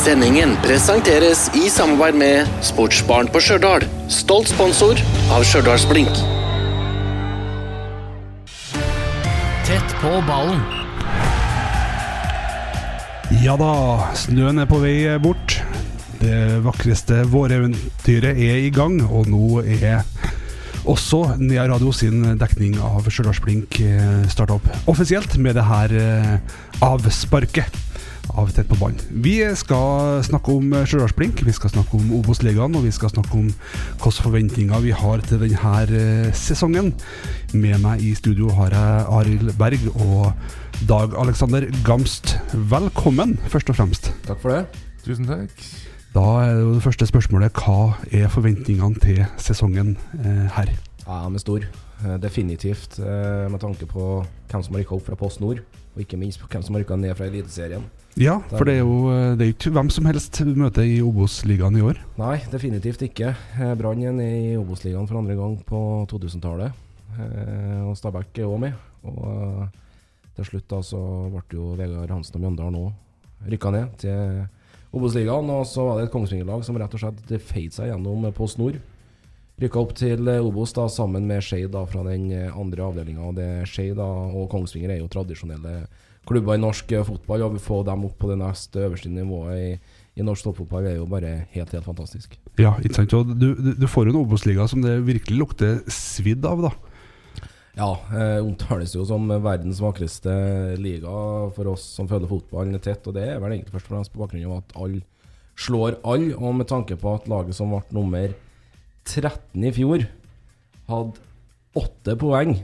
Sendingen presenteres i samarbeid med Sportsbarn på Stjørdal. Stolt sponsor av Stjørdalsblink. Tett på ballen. Ja da, snøen er på vei bort. Det vakreste våreventyret er i gang, og nå er også Nea Radio sin dekning av Stjørdalsblink starta opp offisielt med det her eh, avsparket av Tett på ballen. Vi skal snakke om Stjørdalsblink, vi skal snakke om Obos-ligaen, og vi skal snakke om hvilke forventninger vi har til denne eh, sesongen. Med meg i studio har jeg Arild Berg og Dag Alexander Gamst. Velkommen, først og fremst. Takk for det. Tusen takk. Da er det jo det første spørsmålet hva er forventningene til sesongen eh, her? Ja, de er stor. Eh, Definitivt eh, med tanke på hvem som har rykka opp fra Post Nord, og ikke minst på hvem som har rykka ned fra Eliteserien. Ja, for det er jo eh, det er ikke hvem som helst vi møter i Obos-ligaen i år. Nei, definitivt ikke. Eh, Brann er i Obos-ligaen for andre gang på 2000-tallet. Eh, Og Stabæk er òg med. Og til slutt da så ble jo Vegard Hansen og Mjøndalen òg rykka ned til Obos-ligaen. Og så var det et Kongsvinger-lag som rett og slett feit seg gjennom Post Nord. Rykka opp til Obos da sammen med Skeid fra den andre avdelinga. Skeid og Kongsvinger er jo tradisjonelle klubber i norsk fotball. Og få dem opp på det nest øverste nivået i, i norsk toppfotball er jo bare helt, helt fantastisk. Ja, ikke sant. Og du, du, du får en Obos-liga som det virkelig lukter svidd av, da. Ja, eh, omtales jo som verdens vakreste liga for oss som følger fotballen tett. Og det er vel egentlig først og fremst på bakgrunn av at alle slår alle, og med tanke på at laget som ble nummer 13 i fjor, hadde åtte poeng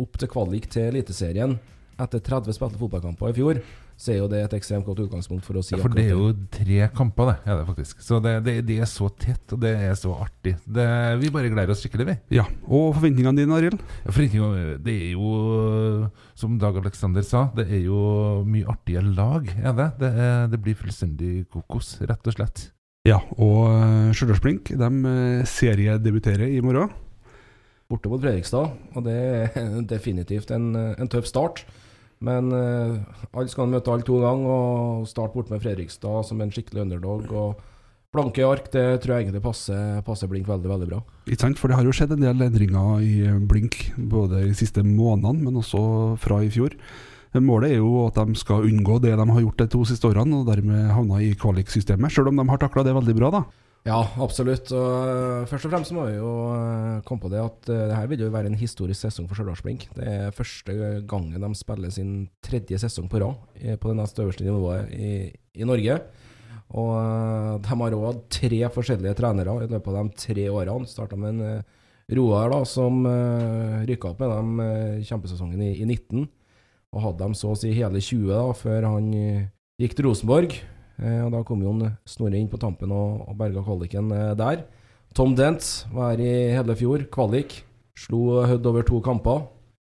opp til kvalik til Eliteserien etter 30 spilte fotballkamper i fjor, så er jo det et ekstremt godt utgangspunkt for å si Ja, for det er jo tre kamper, det. er det faktisk. Så det, det, det er så tett, og det er så artig. Det, vi bare gleder oss skikkelig, vi. Ja, Og forventningene dine, Arild? Ja, det er jo, som Dag Alexander sa, det er jo mye artige lag, er det? Det, er, det blir fullstendig kokos, rett og slett. Ja, og uh, Stjørdalsblink de eh, seriedebuterer i morgen. borte mot Fredrikstad. Og det er definitivt en, en tøff start. Men uh, alle skal møte alle to ganger, og starte borte med Fredrikstad som en skikkelig underdog. Og blanke ark, det tror jeg egentlig passer, passer Blink veldig, veldig bra. Ikke sant? For det har jo skjedd en del endringer i eh, Blink, både de siste månedene, men også fra i fjor. Målet er jo at de skal unngå det de har gjort de to siste årene, og dermed havna i kvaliksystemet. Selv om de har takla det veldig bra, da. Ja, absolutt. Og uh, først og fremst må vi jo uh, komme på det at uh, det her vil jo være en historisk sesong for Stjørdalsblink. Det er første gangen de spiller sin tredje sesong på rad på det nest øverste nivået i, i Norge. Og de har òg hatt tre forskjellige trenere i løpet av de tre årene. Starta med en Roar da, som rykka opp med dem kjempesesongen i, i 19. Og hadde dem så å si hele 20 da, før han gikk til Rosenborg. Eh, og Da kom jo Snorre inn på tampen og, og berga kvaliken eh, der. Tom Dent var her i Hedlefjord, fjor, kvalik. Slo Hødd over to kamper.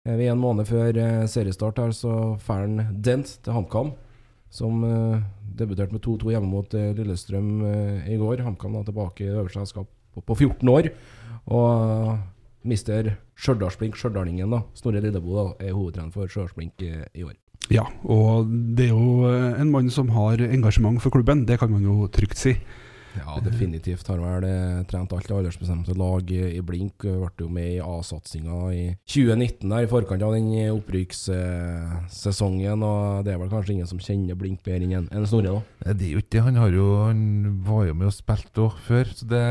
Eh, ved en måned før seriestart her så drar Dent til HamKam, som debuterte med 2-2 hjemme mot Lillestrøm i går. HamKam da tilbake i øverste selskap på, på 14 år. Og mister Stjørdalsblink, stjørdalingen, da, Snorre Lillebo, da, er hovedtrener for Stjørdalsblink i år. Ja, og det er jo eh, en mann som har engasjement for klubben, det kan man jo trygt si. Ja, definitivt. Har vel eh, trent alt det aldersbestemte lag i, blink. eh, Ble jo med i A-satsinga i 2019, der i forkant av den opprykkssesongen. Og det er vel kanskje ingen som kjenner blink bedre enn en- Snorre, da. Det er jo ikke det. Han, har jo, han var jo med og spilte òg før. Så det,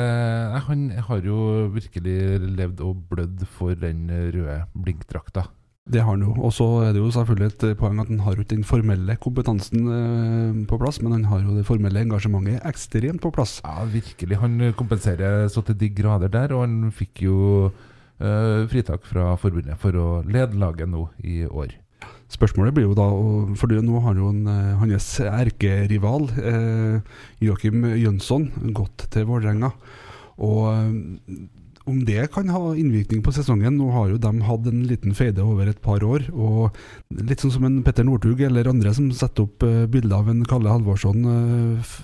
han har jo virkelig levd og blødd for den røde blinkdrakta. Det har han jo. Og så er det jo selvfølgelig et eh, poeng at han har ikke den formelle kompetansen eh, på plass, men han har jo det formelle engasjementet ekstremt på plass. Ja, virkelig. Han kompenserer så til de grader der, og han fikk jo eh, fritak fra forbundet for å lede laget nå i år. Spørsmålet blir jo da, for nå har jo en, hans erkerival eh, Joakim Jønsson gått til Vålerenga. Og om det kan ha innvirkning på sesongen Nå har jo de hatt en liten feide over et par år. og Litt sånn som en Petter Northug eller andre som setter opp eh, bilder av en Kalle Halvorsson eh,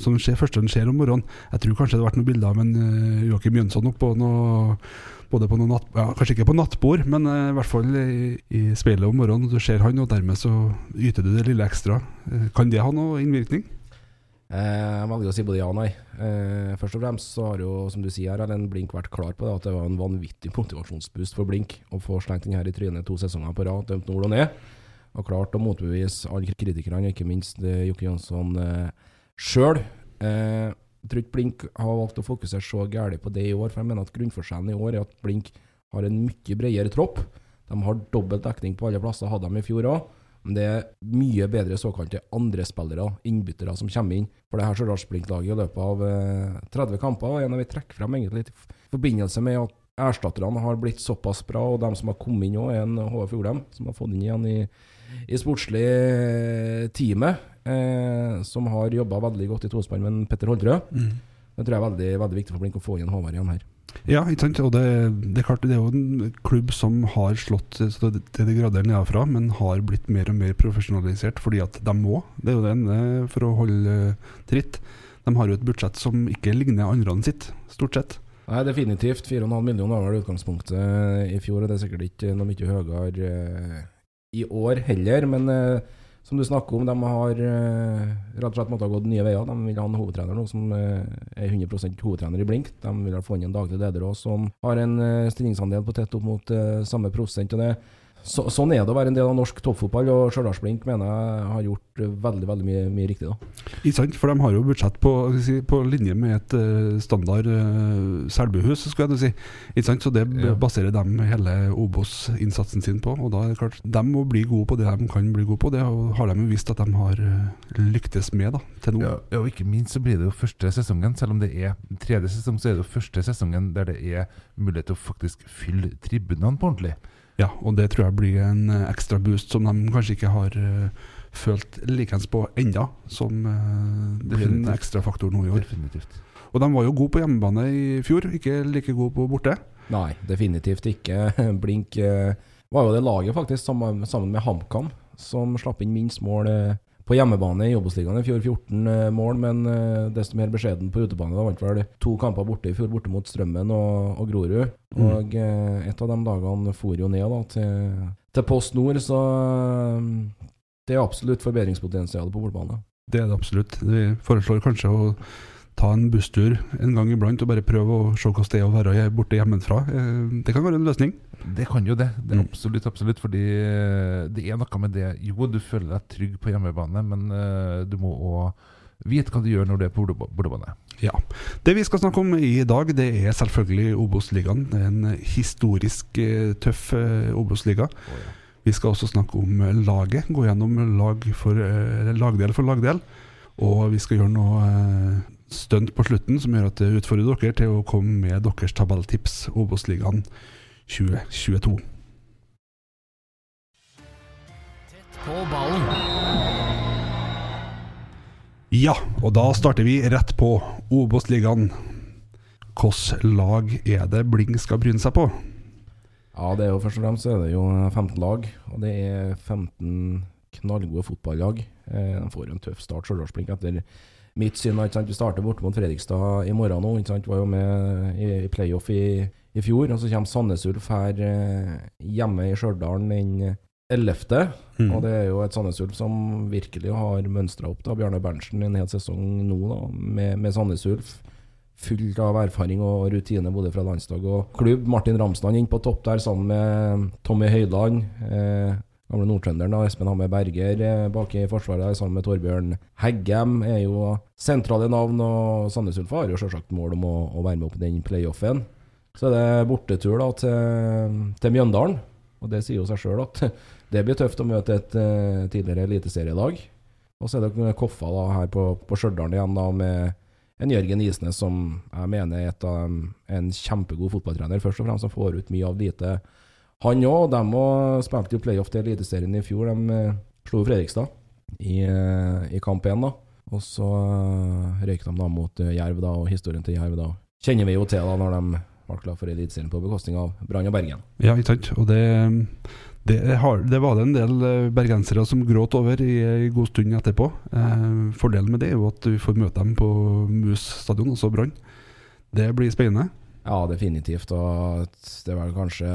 som skjer, første han ser om morgenen. Jeg tror kanskje det har vært noen bilder av en eh, Joakim Jønsson oppå noe både på noe natt, ja, Kanskje ikke på nattbord, men i hvert fall i, i speilet om morgenen. Du ser han, og dermed så yter du det lille ekstra. Kan det ha noe innvirkning? Eh, Jeg velger å si både ja og nei. Eh, først og fremst så har jo, som du sier, Erlend Blink vært klar på det, at det var en vanvittig motivasjonsboost for Blink å få slengt den her i trynet to sesonger på rad, dømt nord og ned. Og klart å motbevise alle kritikerne, ikke minst eh, Jokke Jønsson eh, sjøl. Jeg tror ikke Blink har valgt å fokusere så gærent på det i år, for jeg mener at grunnforskjellen i år er at Blink har en mye bredere tropp. De har dobbelt dekning på alle plasser, hadde de i fjor òg. Men det er mye bedre såkalte andre spillere, innbyttere, som kommer inn for det her Stjørdals-Blink-laget i løpet av eh, 30 kamper. Og en av vi trekker frem egentlig i forbindelse med at erstatterne har blitt såpass bra, og de som har kommet inn òg, er en HF Jordheim, som har fått inn igjen i, i sportslig eh, teamet, eh, som har jobba veldig godt i tospann med Petter Holdrød. Det tror jeg er veldig, veldig viktig for Blink å få inn Håvard igjen her. Ja, ikke sant. Og det, det er klart, det er jo en klubb som har slått til de grader nedenfra, men har blitt mer og mer profesjonalisert fordi at de må. Det er jo det ene for å holde eh, tritt. De har jo et budsjett som ikke ligner andre sitt, stort sett. Nei, definitivt. 4,5 millioner var vel utgangspunktet i fjor, og det er sikkert ikke noe mye høyere eh, i år heller. Men eh, som du snakker om, de har eh, rett og slett måttet gått nye veier. De vil ha en hovedtrener nå som eh, er 100% hovedtrener i Blink. De vil ha fått inn en daglig leder også, som har en eh, stillingsandel på tett opp mot samme prosent. og det så, sånn er det å være en del av norsk toppfotball, og Stjørdals-Blink mener jeg har gjort eh, veldig veldig mye, mye riktig. da. Ikke sant? For de har jo budsjett på, si, på linje med et uh, standard uh, Selbuhus, skulle jeg til å si. Ikke sant? Så det Ja. baserer de hele Obos-innsatsen sin på. Og da er det klart, de må bli gode på det de kan bli gode på. Det har de jo vist at de har eh, lyktes med da, til nå. Ja, ja, og ikke minst så blir det jo første sesongen, selv om det er tredje sesong, så er det jo første sesongen der det er mulighet til å faktisk fylle tribunene på ordentlig. Ja, og det tror jeg blir en eh, ekstra boost som de kanskje ikke har eh, følt likens på enda, som eh, det blir en ekstra faktor nå i år. Definitivt. Og de var jo gode på hjemmebane i fjor, ikke like gode på borte. Nei, definitivt ikke. Blink var jo det laget faktisk sammen, med HamKam som slapp inn minst mål på hjemmebane i Obos-ligaen i fjor. 14 eh, mål, men eh, desto mer beskjeden på utebane. Da vant vel to kamper borte i fjor, borte mot Strømmen og, og Grorud. Mm. Og eh, et av de dagene for jo ned da, til, til Post Nord, så det er absolutt forbedringspotensial på bortebane. Det er det absolutt. Vi foreslår kanskje å ta en busstur en gang iblant og bare prøve å se hvordan det er å være borte hjemmefra. Eh, Det kan være en løsning. Det kan jo det. det er Mm. absolutt, absolutt. Fordi eh, det er noe med det Jo, du føler deg trygg på hjemmebane, men eh, du må òg vite hva du gjør når du er på borte- bortebane. Ja. Det vi skal snakke om i dag, det er selvfølgelig Obos-ligaen. En historisk tøff Obos-liga. Vi skal også snakke om laget, gå gjennom lag for, lagdel for lagdel. Og vi skal gjøre noe stunt på slutten som gjør at det utfordrer dere til å komme med deres tabelltips Obos-ligaen 2022. På ballen. Ja, og da starter vi rett på Obos-ligaen. Hvilket lag er det Bling skal bryne seg på? Ja, det er jo først og fremst er det jo 15 lag, og det er 15 knallgode fotballag. Eh, de får en tøff start, Stjørdals-Blink, etter mitt syn. Ikke sant? Vi starter borte mot Fredrikstad i morgen nå. Ikke sant? Var jo med i, i playoff i, i fjor. Og så kommer Sandnes Ulf her eh, hjemme i Stjørdal den 11. Mm. Og det er jo et Sandnes Ulf som virkelig har mønstra opp. da Bjarne Berntsen en hel sesong nå da med, med Sandnes Ulf. Fullt av erfaring og rutine både fra landslag og klubb. Martin Ramsland inn på topp der sammen med Tommy Høyland. Eh, gamle nordtrønderen Espen Hamme Berger eh, bak i forsvaret sammen med Torbjørn Heggem. Er jo sentrale navn, og Sandnes Ulf har jo selvsagt mål om å, å være med opp i den playoffen. Så er det bortetur da til, til Mjøndalen. Og det sier jo seg sjøl at det blir tøft å møte et uh, tidligere eliteserielag. Og så er det Koffa da her på, på Stjørdal igjen da med en Jørgen Isnes som jeg mener er et dem, en kjempegod fotballtrener. Først og fremst som får ut mye av lite. Han òg. De òg spilte jo playoff til Eliteserien i fjor. De eh, slo Fredrikstad i, eh, i kamp én, da. Og så eh, røyk de da mot Jerv, da, og historien til Jerv da kjenner vi jo til da når de ble klar for Eliteserien på bekostning av Brann og Bergen. Ja, ikke sant. Og det, det, har, det var det en del bergensere som gråt over i en god stund etterpå. Eh, fordelen med det er jo at du får møte dem på Mus stadion, altså Brann. Det blir spennende. Ja, definitivt. Og det er vel kanskje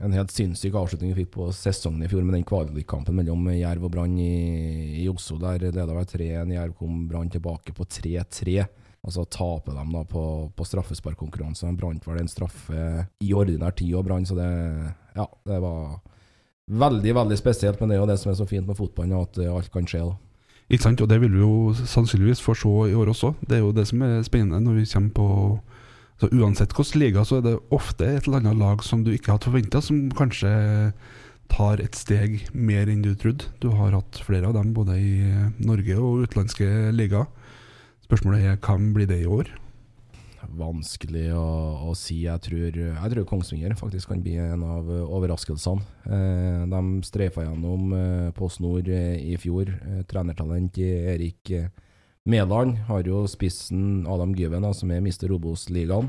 en helt sinnssyk avslutning vi fikk på sesongen i fjor med den kvalikkampen mellom Jerv og Brann i, i Oslo. Der leda vel 3-1. Jerv kom Brann tilbake på 3-3. Og så taper de da på, på straffesparkkonkurranse. De brant vel en straffe i ordinær tid og Brann, så det Ja, det var veldig, veldig spesielt. Men det er jo det som er så fint med fotballen, at eh, alt kan skje. da. Ikke sant? Og det vil vi jo sannsynligvis få se i år også. Det er jo det som er spennende når vi kommer på så Uansett hvilken liga, så er det ofte et eller annet lag som du ikke hadde forventa, som kanskje tar et steg mer enn du trodde. Du har hatt flere av dem både i Norge og utenlandske ligaer. Spørsmålet er hvem blir det i år? Vanskelig å, å si. Jeg tror, jeg tror Kongsvinger faktisk kan bli en av overraskelsene. Eh, de streifa gjennom eh, Post Nord eh, i fjor. Eh, trenertalent i Erik eh, Mæland har jo spissen Adam Gyven, da, som er mister Obos-ligaen.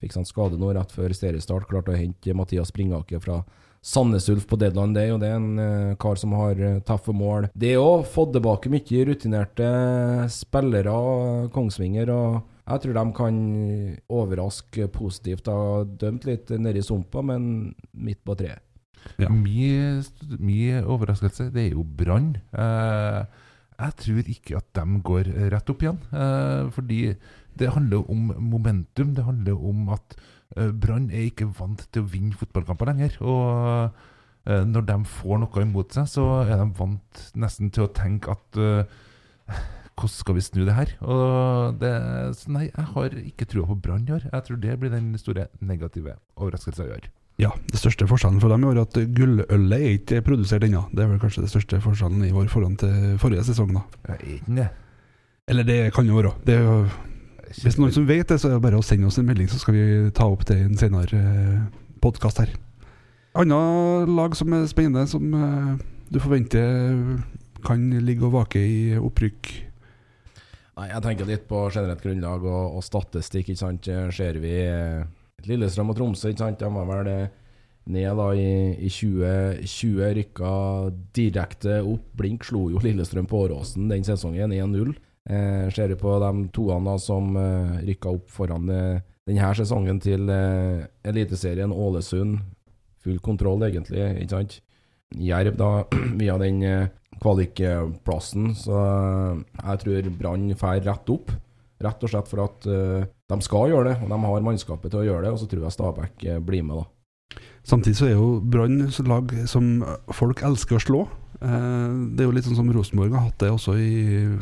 Fikk seg en skade nå rett før seriestart. Klarte å hente Mathias Springake fra Sandnes Ulf på deadline day, og det er en eh, kar som har uh, tøffe mål. Det er òg fått tilbake mye rutinerte spillere, Kongsvinger, og jeg tror de kan overraske positivt. Har dømt litt nedi sumpa, men midt på treet. Ja. Mye, mye overraskelse. Det er jo Brann. Eh, jeg tror ikke at de går rett opp igjen. Eh, fordi det handler om momentum. Det handler om at eh, Brann er ikke vant til å vinne fotballkamper lenger. Og eh, når de får noe imot seg, så er de vant nesten til å tenke at eh, hvordan skal vi snu det her? Det, nei, jeg har ikke trua på Brann i år. Jeg tror det blir den store negative overraskelsen i år. Ja, Det største forskjellen for dem i år er at gullølet er ikke produsert ennå. Det er vel kanskje det største forskjellen i vår forhold til forrige sesong. da. Er ikke det. Eller det kan jo være. Det er jo, hvis noen som vet det, så er det bare å sende oss en melding, så skal vi ta opp det i en senere eh, podkast her. Annet lag som er spennende, som eh, du forventer kan ligge og vake i opprykk. Nei, Jeg tenker litt på generelt grunnlag og, og statistikk. ikke sant? Eh, Ser vi eh, Lillestrøm og Tromsø, ikke sant? de var vel eh, ned da i, i 2020. Rykka direkte opp. Blink slo jo Lillestrøm på Åråsen den sesongen, 1-0. Eh, ser på de toene da som eh, rykka opp foran eh, denne sesongen til eh, Eliteserien Ålesund. Full kontroll, egentlig, ikke sant? Jerv, da, via den eh, kvalikplassen. Så eh, jeg tror Brann drar rett opp. Rett og slett for at uh, de skal gjøre det, og de har mannskapet til å gjøre det. Og så tror jeg Stabæk eh, blir med, da. Samtidig så er jo Brann et lag som folk elsker å slå. Uh, det er jo litt sånn som Rosenborg har hatt det også i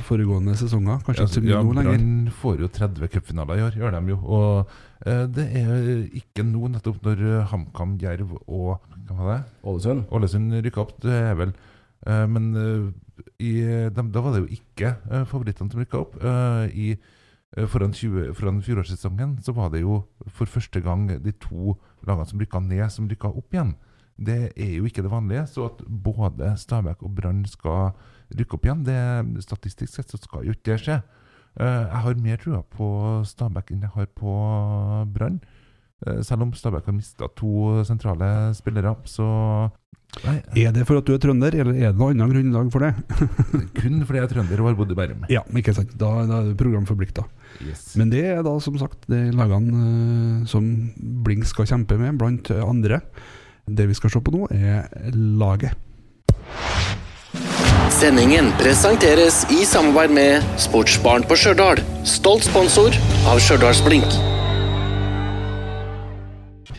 foregående sesonger. Kanskje ikke så mye ja, nå lenger. Brann får jo 30 cupfinaler i år, gjør de jo. Og uh, det er ikke nå, nettopp når HamKam, Jerv og hva var det? Ålesund. Ålesund rykka opp. Det er vel uh, Men i, de, da var det jo ikke favorittene som rykka opp. Eh, I Foran, 20, foran fjorårssesongen så var det jo for første gang de to lagene som rykka ned, som rykka opp igjen. Det er jo ikke det vanlige. Så at både Stabæk og Brann skal rykke opp igjen, det, statistisk sett så skal jo ikke det skje. Eh, jeg har mer trua på Stabæk enn jeg har på Brann. Eh, selv om Stabæk har mista to sentrale spillere, så Nei, Er det for at du er trønder, eller er det noe annet grunnlag for det? kun fordi jeg er trønder og har bodd i Bærum. Ja, ikke sant. Da, da er det programforplikta. Yes. Men det er da som sagt de lagene eh, som Blink skal kjempe med, blant andre. Det vi skal se på nå, er laget. Sendingen presenteres i samarbeid med Sportsbarn på Stjørdal. Stolt sponsor av Stjørdalsblink.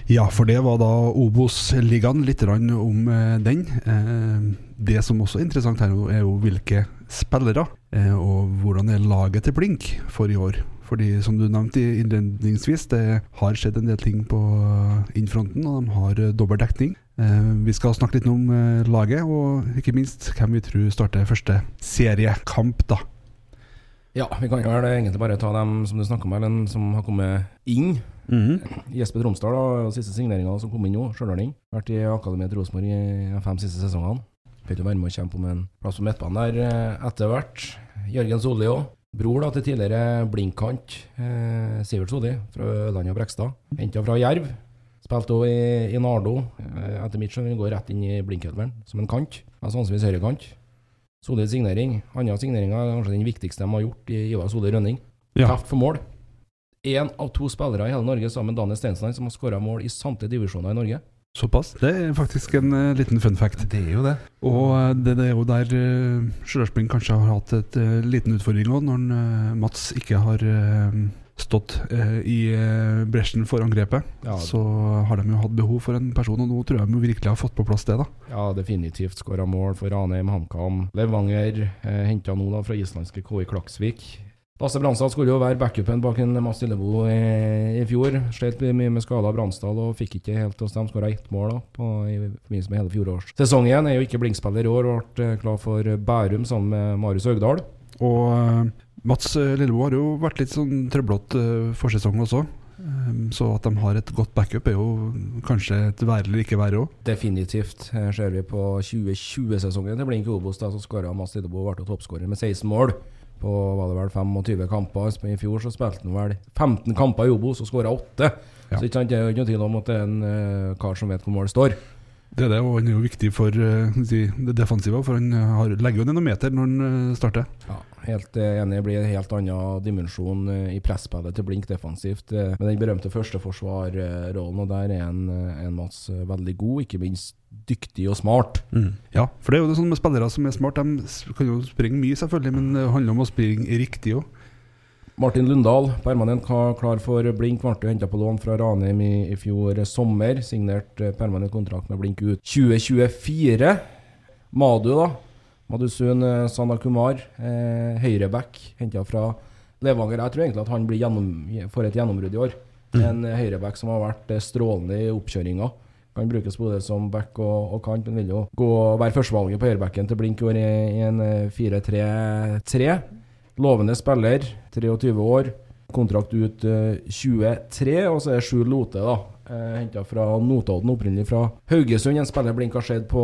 Ja, for det var da Obos-ligaen. Litt om eh, den. Eh, det som også er interessant her, er jo hvilke spillere, og hvordan er laget til Blink for i år. Fordi som du nevnte innledningsvis, det har skjedd en del ting på innfronten, og de har eh, dobbel dekning. Eh, vi skal snakke litt om eh, laget, og ikke minst hvem vi tror starter første seriekamp, da. Ja, vi kan jo vel egentlig bare ta dem som du snakka om, Ellen, som har kommet inn. Jesper Tromsdal, da, og siste signeringa som kom inn nå, stjørdalning. Vært i akademiet til Rosenborg i fem siste sesongene. Jo være med og kjempe om en plass på midtbanen der eh, etter hvert. Jørgen Solli òg. Bror da til tidligere blinkkant eh, Sivert Solli fra Ørland og Brekstad. Henta fra Jerv. Spilte òg i, i Nardo. Eh, etter mitt skjønn går rett inn i blinkelveren som en kant. Ja, sannsynligvis høyrekant. Solid signering. Andre signeringa er kanskje den viktigste de har gjort i Ivar Solli Rønning. Ja. Teft for mål. Én av to spillere i hele Norge sammen med Daniel Steinsland som har skåra mål i samtlige divisjoner i Norge. Såpass. Det er faktisk en uh, liten fun fact. Det er jo det. Og uh, det, det er jo der uh, Stjørdalsblink kanskje har hatt et uh, liten utfordring òg, når uh, Mats ikke har eh, stått eh, i eh, bresjen for angrepet. Ja, Så har de jo hatt behov for en person, og nå tror jeg de virkelig har fått på plass det. da Ja, definitivt skåra mål for Ranheim, HamKam, Levanger. Eh, Henta nå da fra islandske KI Klaksvik. Lasse Bransdal skulle jo være backupen bak en Mads Lillebo i, i fjor. Slet mye med skada Bransdal og fikk ikke helt til å stemme. Skåra ett mål da, på, i forbindelse med hele fjorårssesongen. Er jo ikke blinkspiller i år og ble eh, klar for Bærum sammen med Marius Haugdal. Og uh, Mats eh, Lillebo har jo vært litt sånn trøblete uh, forsesong også. Um, så at de har et godt backup, er jo kanskje et være eller ikke være òg. Definitivt. Her ser vi på 2020-sesongen til Blink Obos, da, så skåra Mads Lillebo og ble toppskårer med 16 mål. På var det vel 25 kamper. I fjor så spilte han vel 15 kamper i Obos og skåra 8. Ja. Så ikke sant, det er jo ikke noe tvil om at det er en uh, kar som vet hvor målet står. Det er det, og han er jo viktig for si, det defensive, for han har, legger jo ned noen meter når han uh, starter. Ja, helt enig. Det blir en helt annen dimensjon i presspillet til Blink defensivt. Med den berømte førsteforsvarrollen, og der er en, en Mats veldig god, ikke minst dyktig og smart. Ja, for det er jo det sånn med spillere som er smart. De kan jo springe mye, selvfølgelig, men det handler om å springe riktig òg. Martin Lundahl, permanent klar for Blink, ble henta på lån fra Ranheim i, i fjor sommer. Signert eh, permanent kontrakt med Blink ut 2024. Madu, da. Madusun Sanakumar, Sana eh, høyreback, henta fra Levanger. Jeg tror egentlig at han blir gjennom, får et gjennombrudd i år. En eh, høyreback som har vært eh, strålende i oppkjøringa. Kan brukes både som back og, og kant, men vil jo gå være førstevalget på høyrebacken til Blink i i, en eh, 4-3-3. Lovende spiller, 23 år. Kontrakt ut uh, 23, og så er det Sjur Lote, da. Eh, Henta fra Notodden, opprinnelig fra Haugesund. En spiller Blink har sett på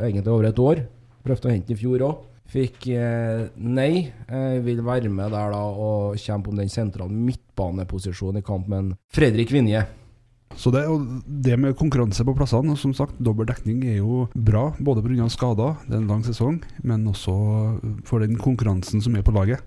egentlig over et år. Prøvde å hente i fjor òg. Fikk eh, nei. Eh, vil være med der da og kjempe om den sentrale midtbaneposisjonen i kamp med en Fredrik Vinje. Så det, og det med konkurranse på plassene, som sagt, dobbel dekning er jo bra. Både pga. skader, det er en lang sesong, men også for den konkurransen som er på laget.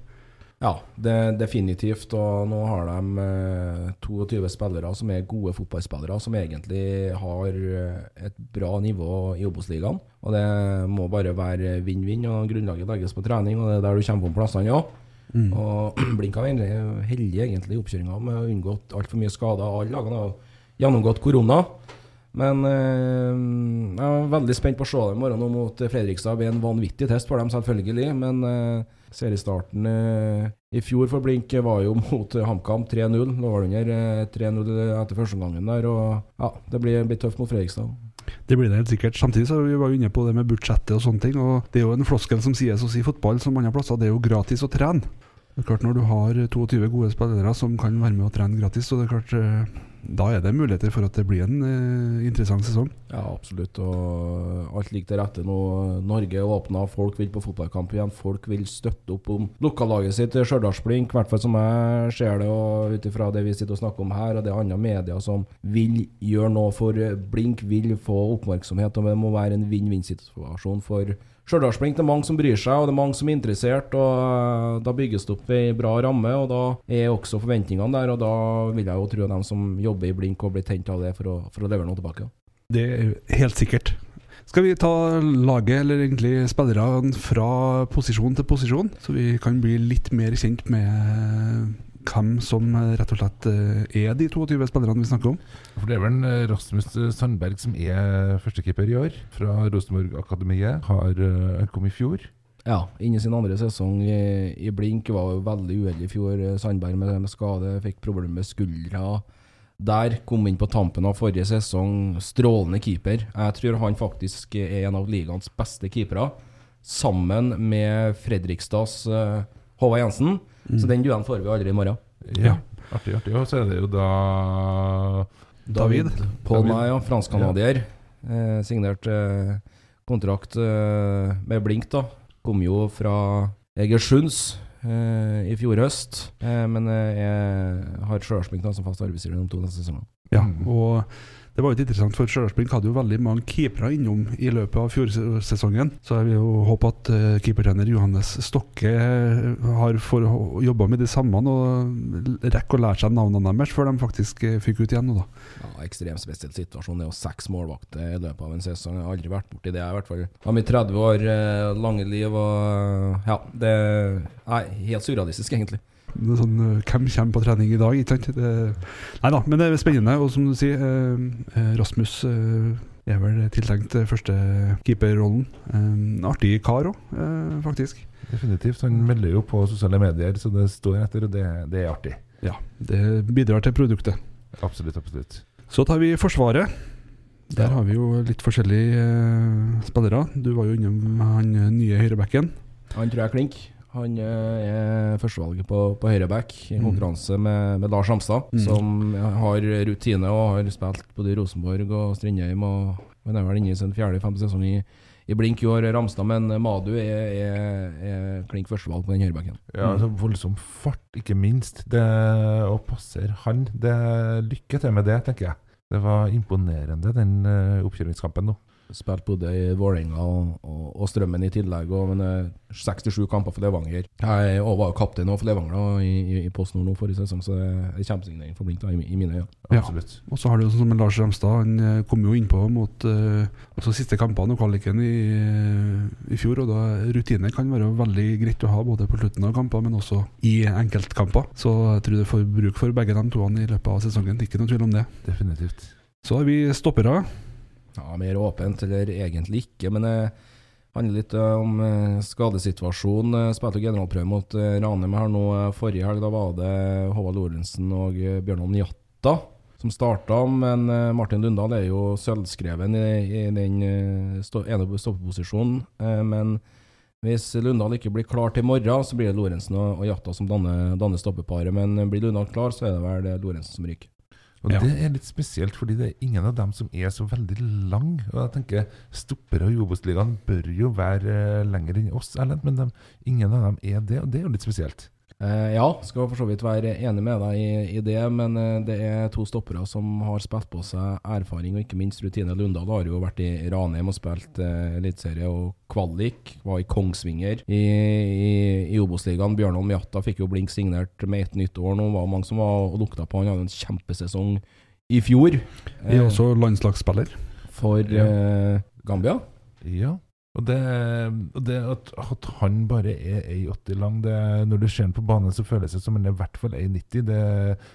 Ja, det, definitivt. Og nå har de eh, 22 spillere som er gode fotballspillere, som egentlig har eh, et bra nivå i Obos-ligaen. Og det må bare være vinn-vinn, og grunnlaget legges på trening, og det er der du kommer på plassene òg. Og Blink har vært heldig egentlig i oppkjøringa med å unngå altfor mye skader. Alle lagene har gjennomgått korona. Men eh, jeg er veldig spent på å se dem i morgen nå mot Fredrikstad. Det blir en vanvittig test for dem, selvfølgelig. Men eh, seriestarten eh, i fjor for Blink var jo mot eh, HamKam 3-0. Lå det under eh, 3-0 etter første omgangen der. Og ja, det blir, blir tøft mot Fredrikstad. Det blir det helt sikkert. Samtidig så vi var vi inne på det med budsjettet og sånne ting. Og det er jo en floskel som sies å si fotball som andre plasser, det er jo gratis å trene. Det er klart Når du har 22 gode spillere som kan være med og trene gratis, så det er klart eh, da er det muligheter for at det blir en eh, interessant sesong. Ja, absolutt. Og alt ligger til rette nå. Norge åpna, folk vil på fotballkamp igjen. Folk vil støtte opp om lokallaget sitt, Stjørdalsblink. I hvert fall som jeg ser det, og ut ifra det vi sitter og snakker om her, og det er andre medier som vil gjøre noe for Blink, vil få oppmerksomhet. Og det må være en vinn-vinn-situasjon for Stjørdalsblink. Det er mange som bryr seg, og det er mange som er interessert. og eh, Da bygges det opp ei bra ramme, og da er også forventningene der. og Da vil jeg jo tro at de som jobber i Blink, og blir tent av det for å, for å levere noe tilbake. Det er helt sikkert. Skal vi ta laget, eller egentlig spillerne, fra posisjon til posisjon? Så vi kan bli litt mer kjent med hvem som rett og slett eh, er de 22 spillerne vi snakker om. For det er vel eh, Rasmus Sandberg som er førstekeeper i år, fra Rosenborg-akademiet. Har kommet kom i fjor. Ja, inn sin andre sesong i, i Blink. Var jo veldig uheldig i fjor. eh, Sandberg med, med skade, fikk problemer med skuldra. Der kom inn på tampen av forrige sesong. Strålende keeper. Jeg tror han faktisk er en av ligaens beste keepere. Sammen med Fredrikstads eh, Håvard Jensen. Så den duellen får vi aldri i morgen. Ja. Artig, artig. Og så er det jo da David. Paul Nye, ja, fransk-canadier. Eh, signert eh, kontrakt eh, med Blink, da. Kom jo fra Egersunds eh, i fjor høst, eh, men eh, jeg har Stjørdalsblink da som fast arbeidsgiver de to neste sesongene. Ja, Mm. og det var jo interessant, for Stjørdals hadde jo veldig mange keepere innom i løpet av fjorsesongen. Så jeg vil jo håpe at eh, keepertrener Johannes Stokke eh, har jobba med de samme og rekker å lære seg navnene deres før de faktisk fikk ut igjen da. Ja, Ekstremt spesiell situasjon. Det er jo seks målvakter i løpet av en sesong. Jeg har aldri vært borti det, i hvert fall. Av mitt 30 år eh, lange liv og Ja, det er helt surrealistisk, egentlig. Sånn, øh, Hvem kommer på trening i dag? Ikke sant? Det, nei da, men det er spennende. Og som du sier, eh, eh, Rasmus eh, er vel tiltenkt eh, første keeperrollen. Eh, artig kar òg, eh, faktisk. Definitivt. Han melder jo på sosiale medier, så det står etter, og det, det er artig. Ja, Det bidrar til produktet. Absolutt, absolutt. Så tar vi Forsvaret. Der har vi jo litt forskjellige eh, spillere. Du var jo innom han eh, nye høyrebacken. Han tror jeg er klink. Han eh, er førstevalget på, på høyreback i Mm. konkurranse med, med Lars Hamstad, Mm. som har rutine og har spilt både i Rosenborg og Strindheim. Og han er vel inne i sin fjerde-femte sesong i, i blink i år, Ramstad. Men Madu er, er, er klink førstevalg på den høyrebacken. Ja, altså Voldsom fart, ikke minst. Det å passere han det Lykke til med det, tenker jeg. Det var imponerende, den uh, oppkjøringskampen nå. Spilt både i Vålerenga og, og, og Strømmen i tillegg. Og, men eh, 67 kamper for Levanger. Jeg og var jo kaptein for Levanger da, i, i, Post Nord nå forrige sesong, så det er kjempesignering for Blink da, i, i mine øyne. Ja. Absolutt. Og så har du sånn som Lars Ramstad. Han eh, kom jo innpå mot uh, også siste kampene og kvaliken i, eh, i fjor. Og da rutine kan være veldig greit å ha både på slutten av kamper, men også i enkeltkamper. Så jeg tror det får bruk for begge de toene i løpet av sesongen. Ikke noe tvil om det. Definitivt. Så har vi stoppere. Ja, Mer åpent, eller egentlig ikke. Men det handler litt eh, om eh, skadesituasjonen. Spilte generalprøve mot Ranheim her nå eh, forrige helg. Da var det Håvard Lorentzen og Bjørnholm Njatta som starta. Men eh, Martin Lundahl er jo sølvskreven i, i den ene stoppeposisjonen. Eh, men hvis Lundahl ikke blir klar til morgen, så blir det Lorentzen og, og Jatta som danner, danner stoppeparet. Men eh, blir Lundahl klar, så er det vel eh, Lorentzen som ryker. Og Ja. det er litt spesielt, fordi det er ingen av dem som er så veldig lang. Og jeg tenker Stoppere og Jobos-ligaen bør jo være eh, lenger enn oss, Erlend, men de, ingen av dem er det, og det er jo litt spesielt. Eh, ja, skal for så vidt være enig med deg i, i det, men eh, det er to stoppere som har spilt på seg erfaring og ikke minst rutine. Lundal har jo vært i Ranheim og spilt uh, eliteserie og kvalik. Var i Kongsvinger i, i, i Obos-ligaen. Bjørnholm Jatta fikk jo blink signert med ett nytt år nå. var mange som var og lukta på. Han hadde en kjempesesong i fjor er også landslagsspiller. for Ja. eh, Gambia. Ja. Og det, og det at, at han bare er 1,80 lang det, Når du ser han på banen, så føles det som han er i hvert fall 1,90. Det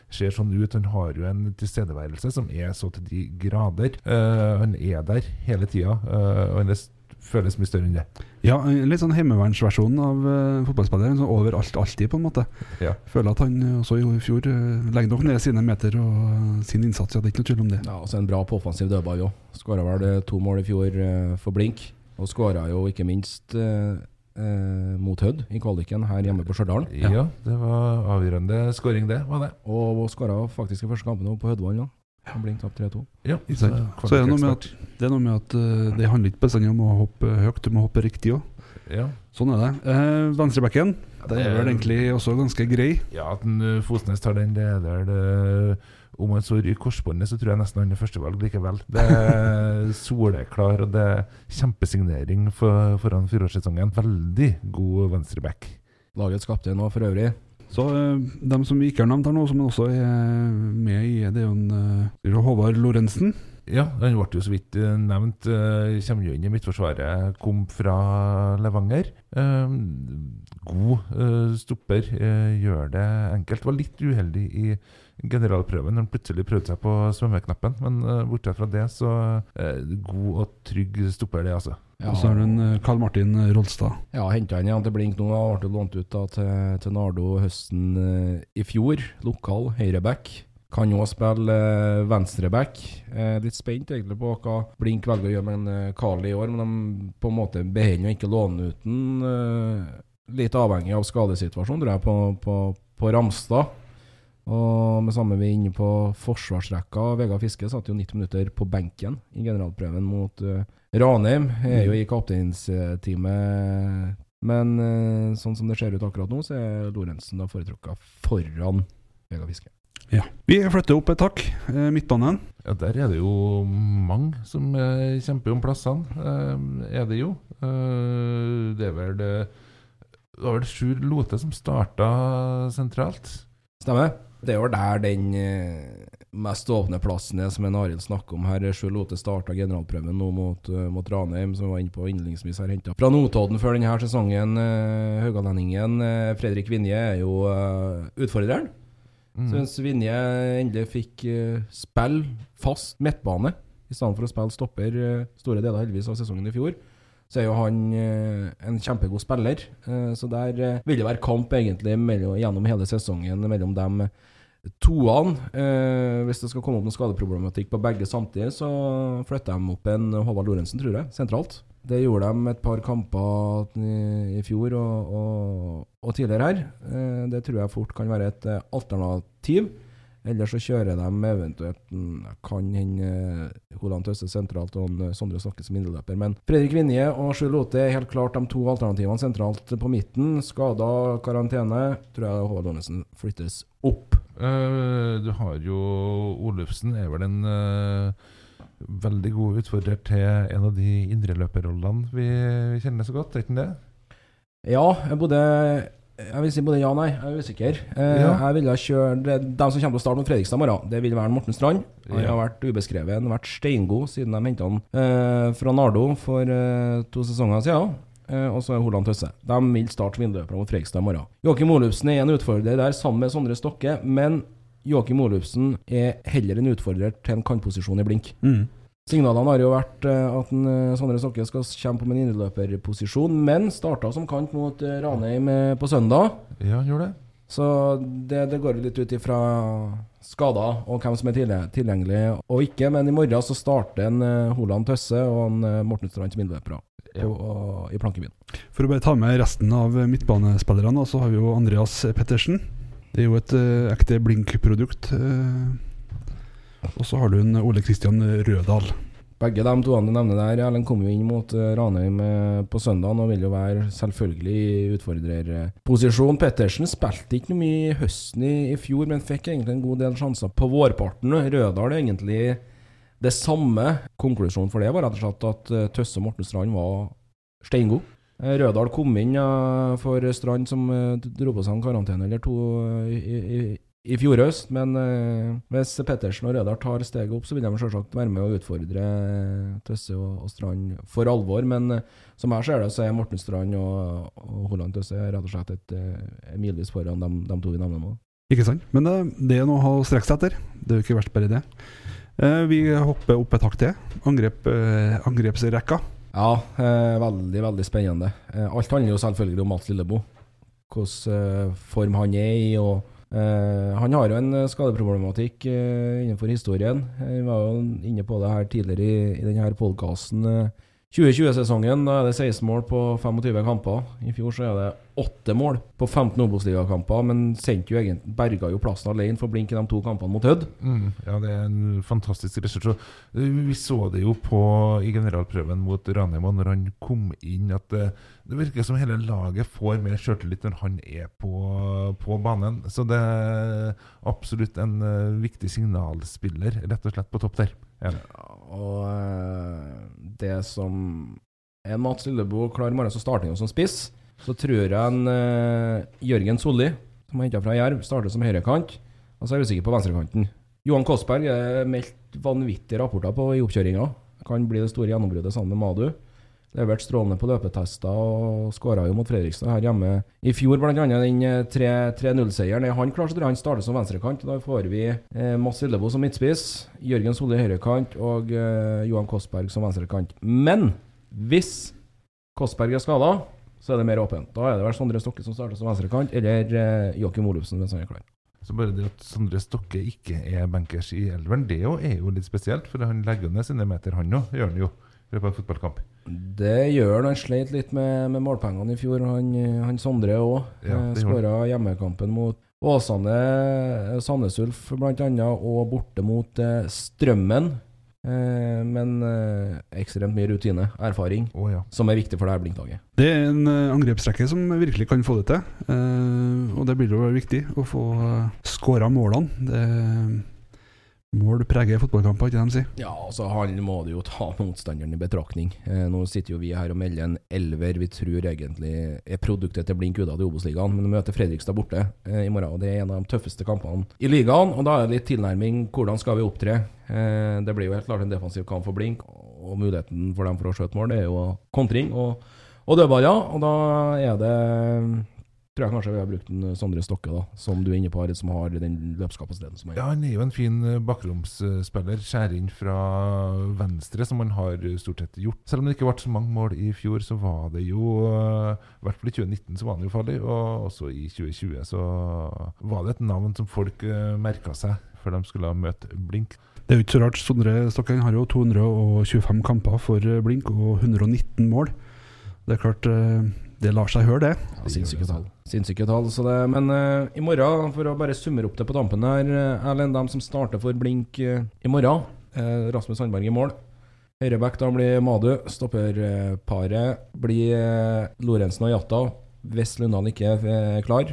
ser sånn ut. Han har jo en tilstedeværelse som er så til de grader. Uh, han er der hele tida, og han er, føles mye større enn det. Ja, en litt sånn heimevernsversjonen av uh, fotballspilleren. Sånn overalt, alltid, på en måte. Ja. Føler at han eh, også i fjor uh, legger nok ned sine meter og uh, sin innsats. Ja, det er ikke noe tvil om det. Ja, og så en bra på offensiv dødball òg. Skåra vel eh, to mål i fjor uh, for blink. Og skåra jo ikke minst eh, eh, mot Hødd i kvaliken her hjemme på Stjørdal. Ja. det var avgjørende skåring, det. var det. Og skåra faktisk i første kampen på Hødvann. Ja. Og Blink tapt 3-2. Ja, så. Så er det noe med at, det er noe med at uh, det handler ikke bestandig om å hoppe høyt, du må hoppe riktig òg. ja. Sånn er det. Eh, Venstrebacken det er vel egentlig også ganske grei. Ja, at uh, Fosnes tar den, det er det Om han så ryker korsbåndet, så tror jeg nesten han er førstevalg likevel. Det er soleklar, og det er kjempesignering for, foran fireårssesongen. Veldig god venstreback. Lagets kaptein nå, for øvrig. Så eh, dem som vi ikke har nevnt her nå, som også er med i, det er jo en eh, Håvard Lorentzen. Ja, han ble jo så vidt eh, nevnt. Kommer jo inn i Midtforsvaret. Kom fra Levanger. God stopper. Gjør det enkelt. Var litt uheldig i generalprøven når han plutselig prøvde seg på svømmeknappen. Men uh, bortsett fra det, så uh, god og trygg stopper, det, altså. Ja, Og så har du en eh, Karl Martin Rolstad. ja henta han igjen til Blink nå. Han ble lånt ut da, til, til Nardo høsten uh, i fjor. Lokal høyreback. Kan jo spille eh, venstreback. Eh, litt spent egentlig på hva Blink velger å gjøre med en eh, Carl i år, men de på en måte beholder jo ikke låne ut den. Eh, litt avhengig av skadesituasjonen, tror jeg, på, på, på Ramstad. Og med samme vi er inne på forsvarsrekka. Vegard Fiske satt jo 90 minutter på benken i generalprøven mot uh, Ranheim. Er jo i kapteinsteamet. Men uh, sånn som det ser ut akkurat nå, så er Lorentzen da foretrukket foran Vegard Fiske. Ja. Vi flytter opp et hakk. Eh, midtbanen. Ja, Der er det jo mange som kjemper om plassene. Er det jo. Eh, det er vel det, det var vel Sjur Lote som starta sentralt. Stemmer. Det er jo der den eh, mest åpne plassen er, som en Arild snakker om her. Sjøl Lote starta generalprøven nå mot, eh, mot Ranheim, som var inne på innledningsvis her henta fra Notodden før denne sesongen. Uh, Haugalendingen eh, Fredrik Vinje er jo eh, utfordreren. Mm. Så mens Vinje endelig fikk spille fast midtbane, i stedet for å spille stopper eh, store deler heldigvis av sesongen i fjor, så er jo han eh, en kjempegod spiller. Eh, så der eh, vil det være kamp egentlig mellom, gjennom hele sesongen mellom dem toene. Eh, hvis det skal komme opp noen skadeproblematikk på begge samtidig, så flytter de opp en Håvard Lorentzen, tror jeg, sentralt. Det gjorde de et par kamper i, i fjor og, og, og tidligere her. Eh, det tror jeg fort kan være et eh, alternativ. Eller så kjører de eventuelt mm, Kan hende eh, Holand Tøsse sentralt og eh, Sondre Snakke som indreløper. Men Fredrik Vinje og Sjur Lote er helt klart de to alternativene sentralt på midten. Skada, karantene. Tror jeg Håvard Lorentzen flyttes opp. Uh, du har jo Olufsen er vel en uh, veldig god utfordrer til en av de indreløperrollene vi, vi kjenner så godt, er ikke det? Ja, både jeg vil si både ja og nei. Jeg er usikker. Eh, Ja. Jeg ville kjøre De som kommer til å starte mot Fredrikstad i morgen, det vil være Morten Strand. Han Ja. har vært ubeskreven, vært steingod siden de henta han eh, fra Nardo for eh, to sesonger siden. Eh, og så er Holand Tøsse. De vil starte vinduet mot Fredrikstad i morgen. Joakim Olufsen er en utfordrer der, sammen med Sondre Stokke. Men Joakim Olufsen er heller en utfordrer til en kantposisjon i blink. Mm. Signalene har jo vært eh, at en, eh, Sondre Stokke skal komme på en innløperposisjon, men starta som kant mot eh, Ranheim på søndag. Ja, han gjorde det. Så det, det går litt ut ifra skader og hvem som er tilgjengelig og ikke. Men i morgen så starter en Holand Tøsse og en Morten Strand som innløpere i Plankebyen. For å bare ta med resten av midtbanespillerne, så har vi jo Andreas Pettersen. Det er jo et ekte Blink-produkt. Og så har du en Ole Kristian Rødal. Begge de to du nevner der, Erlend kom jo inn mot eh, Ranheim eh, på søndag og vil jo være selvfølgelig i utfordrerposisjon. Pettersen spilte ikke noe mye i høsten i, fjor, men fikk egentlig en god del sjanser på vårparten. Rødal er egentlig det samme. Konklusjonen for det var rett og slett at eh, Tøsse Morten Strand var steingod. Rødal kom inn for Strand, som dro på seg en karantene eller to i, i, i fjor høst. Men eh, hvis Pettersen og Rødar tar steget opp, så vil de selvsagt være med å utfordre eh, Tøsse og, og Strand for alvor. Men eh, som jeg ser det, så er Morten Strand og, og Holland Tøsse rett og slett et eh, milvis foran de, de to vi nevner nå. Ikke sant? Men det er noe å strekke seg etter. Det er jo ikke verst bare det. Vi hopper opp et hakk til. Angrep, angrepsrekka. Ja, veldig, veldig spennende. Alt handler jo selvfølgelig om Mats Lillebo. Hvordan eh, form han er i. og eh, Han har jo en eh, skadeproblematikk eh, innenfor historien. Vi var jo inne på det her tidligere i, i denne podkasten. Eh, 2020-sesongen da er det 16 mål på 25 kamper. I fjor så er det 8 mål på 15 Obos-ligakamper, men sendte jo egentlig, berga jo plassen alene for Blink i de to kampene mot Hødd. Mm, ja, det er en fantastisk ressurs. Eh, Vi så det jo på i generalprøven mot Ranheim, og når han kom inn, at det, det virker som hele laget får mer sjøltillit når han er på, på banen. Så det er absolutt en eh, viktig signalspiller, rett og slett, på topp der. Ja. Og eh, det som er Mats Lillebo klar i morgen, så starter han som spiss. Så tror jeg en uh, Jørgen Solli, som er henta fra Jerv, starter som høyrekant. Og så er jeg usikker på venstrekanten. Johan Kåssberg er meldt vanvittige rapporter på i oppkjøringa. Kan bli det store gjennombruddet sammen med Madu. Levert strålende på løpetester og skåra jo mot Fredrikstad her hjemme i fjor, bl.a. den eh, 3-0-seieren. Er han klar, så tror jeg han starter som venstrekant. Da får vi eh, Mads Lillebo som midtspiss, Jørgen Solli høyrekant og eh, Johan Kostberg som venstrekant. Men hvis Kostberg er skada, så er det mer åpent. Da er det vel Sondre Stokke som starter som venstrekant, eller eh, Joakim Olufsen hvis han er klar. Så bare det at Sondre Stokke ikke er bankers i elveren, det er jo litt spesielt. For han legger ned sine meter, han òg, gjør han jo, i løpet av en fotballkamp. Det gjør han. Han sleit litt med, med målpengene i fjor. Han, han Sondre òg. Ja, eh, Skåra hjemmekampen mot Åsane, eh, Sandnes Ulf bl.a., og borte mot eh, Strømmen. Eh, men eh, ekstremt mye rutine, erfaring, oh, ja. som er viktig for det her Blink-laget. Det er en eh, angrepsrekke som virkelig kan få det til. Eh, og det blir jo viktig å få uh, skåra målene. Det, mål preger fotballkamper, ikke det de sier? Ja, altså han må du jo ta motstanderen i betraktning. Eh, nå sitter jo vi her og melder en elver vi tror egentlig er produktet til blink utad i Obos-ligaen, men vi møter Fredrikstad borte eh, i morgen. og Det er en av de tøffeste kampene i ligaen. og Da er det litt tilnærming. Hvordan skal vi opptre? Eh, det blir jo helt klart en defensiv kamp for blink, og muligheten for dem for å skjøte mål det er jo kontring og, og dødballer. Og da er det tror jeg kanskje vi har brukt en Sondre Stokke, da, som du er inne på, Arid, som har den løpskapasiteten som er. Ja, han er jo en fin eh, bakromsspiller. Skjærer inn fra venstre, som han har stort sett gjort. Selv om det ikke ble så mange mål i fjor, så var det jo eh, I hvert fall i 2019 så var han jo farlig, og også i 2020 så var det et navn som folk merka seg før de skulle møte Blink. Det er jo ikke så rart. Sondre Stokke har jo 225 kamper for Blink og 119 mål. Det er klart det lar seg høre, det. Ja, Sinnssyke tall. Sinnssyke tall så det, men uh, i morgen, for å bare summere opp det på tampen her uh, Erlend, dem som starter for Blink uh, i morgen. Uh, Rasmus Sandberg i mål. Høyreback da blir Madu. Stopperparet blir Lorentzen og Jatta. Hvis Lundahl ikke er klar.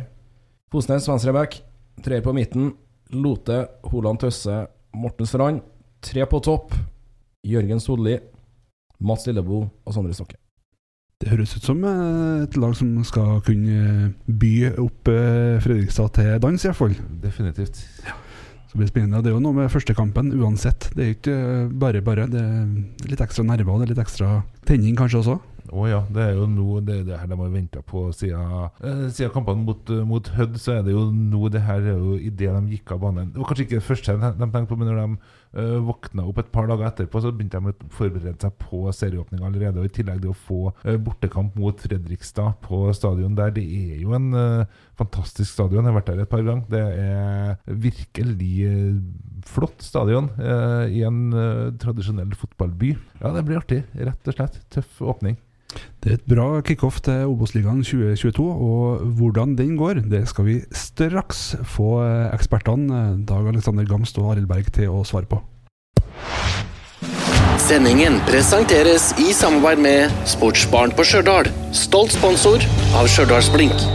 Fosnes venstreback. Treer på midten. Lote, Holand Tøsse, Morten Strand. Tre på topp. Jørgen Solli, Mats Lillebo og Sondre Stokke. Det høres ut som eh, et lag som skal kunne eh, by opp eh, Fredrikstad til dans, iallfall. Definitivt. Ja. Så blir det spennende. Det er jo noe med førstekampen uansett. Det er ikke bare bare. Det er litt ekstra nerver det er litt ekstra tenning kanskje også. Å oh ja, det er jo nå det, det her de har venta på siden, eh, siden kampene mot, mot Hødd. Så er det jo nå det her er jo idet de gikk av banen. Det var kanskje ikke det første de, de tenkte på, men når de uh, våkna opp et par dager etterpå, så begynte de å forberede seg på serieåpning allerede. Og I tillegg det å få uh, bortekamp mot Fredrikstad på stadion der. Det er jo en uh, fantastisk stadion. Jeg har vært der et par ganger. Det er virkelig flott stadion i en tradisjonell fotballby. Ja, det blir artig, rett og slett. Tøff åpning. Det er et bra kickoff til Obos-ligaen 2022, og hvordan den går, det skal vi straks få ekspertene Dag Alexander Gamst og Arild Berg til å svare på. Sendingen presenteres i samarbeid med Sportsbarn på Stjørdal, stolt sponsor av Stjørdalsblink.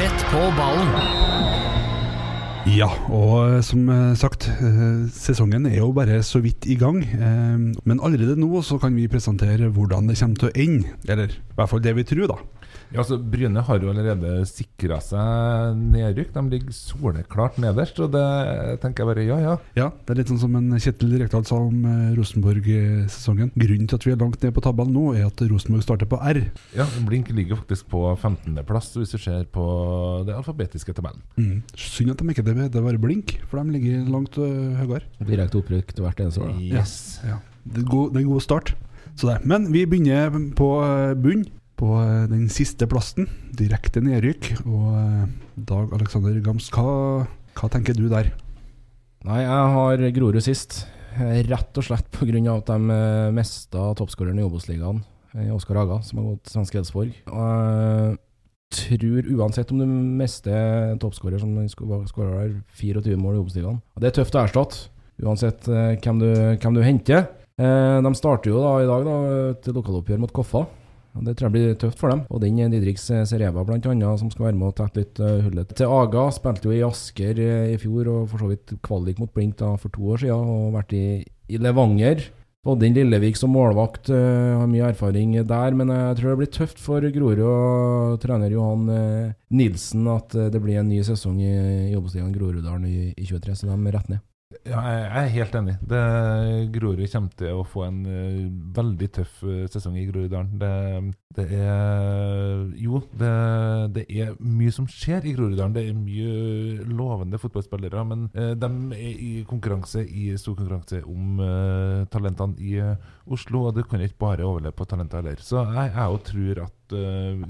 Tett på ballen. Ja, og som eh, sagt, eh, sesongen er jo bare så vidt i gang. Eh, men allerede nå så kan vi presentere hvordan det kommer til å ende. Eller i hvert fall det vi tror, da. Ja, altså Bryne har jo allerede sikra seg nedrykk. De ligger soleklart nederst, og det tenker jeg bare ja, ja. Ja, Det er litt sånn som en Kjetil Rekdal sa om eh, Rosenborg-sesongen. Grunnen til at vi er langt ned på tabellen nå, er at Rosenborg starter på R. Ja, Blink ligger faktisk på 15.-plass, hvis du ser på det alfabetiske tabellen. Mm. Synd at de ikke det heter bare Blink, for de ligger langt uh, høyere. Direkte opprykk hvert eneste år. Yes. Ja, ja. Det, er god, det er en god start. Så det. Men vi begynner på uh, bunn på eh, den siste plassen. Direkte nedrykk. Og eh, Dag Alexander Gams, hva, hva, tenker du der? Nei, jeg har Grorud sist. Rett og slett pga. at de eh, mista toppskåreren i Obos-ligaen, Oskar Haga, som har gått til svensk Edsborg. Og tror uansett om du mister toppskårer som skårer 24 mål i Obos-ligaen Det er tøft å erstatte, uansett hvem du, hvem du henter. De starter jo da i dag da, et lokaloppgjør mot Koffa. Det tror jeg blir tøft for dem. Og den Didriks Sereva bl.a. som skal være med og tette litt hullet til Aga. Spilte jo i Asker i fjor og for så vidt kvalik mot Blink da for to år siden. Og vært i, i Levanger. Oddin Lillevik som målvakt uh, har mye erfaring der, men jeg tror det blir tøft for Grorud og trener Johan Nilsen at det blir en ny sesong i, i Obos-ligaen Groruddalen i, i 23, så de er rett ned. Ja, jeg er helt enig. Det, Grorud kommer til å få en uh, veldig tøff uh, sesong i Groruddalen. Det, det, er Jo, det, det, er mye som skjer i Groruddalen. Det er mye lovende fotballspillere. Men uh, de er i konkurranse, i stor konkurranse om talentene i Oslo. Og det kan ikke bare overleve på talenter heller. Så jeg, jeg tror at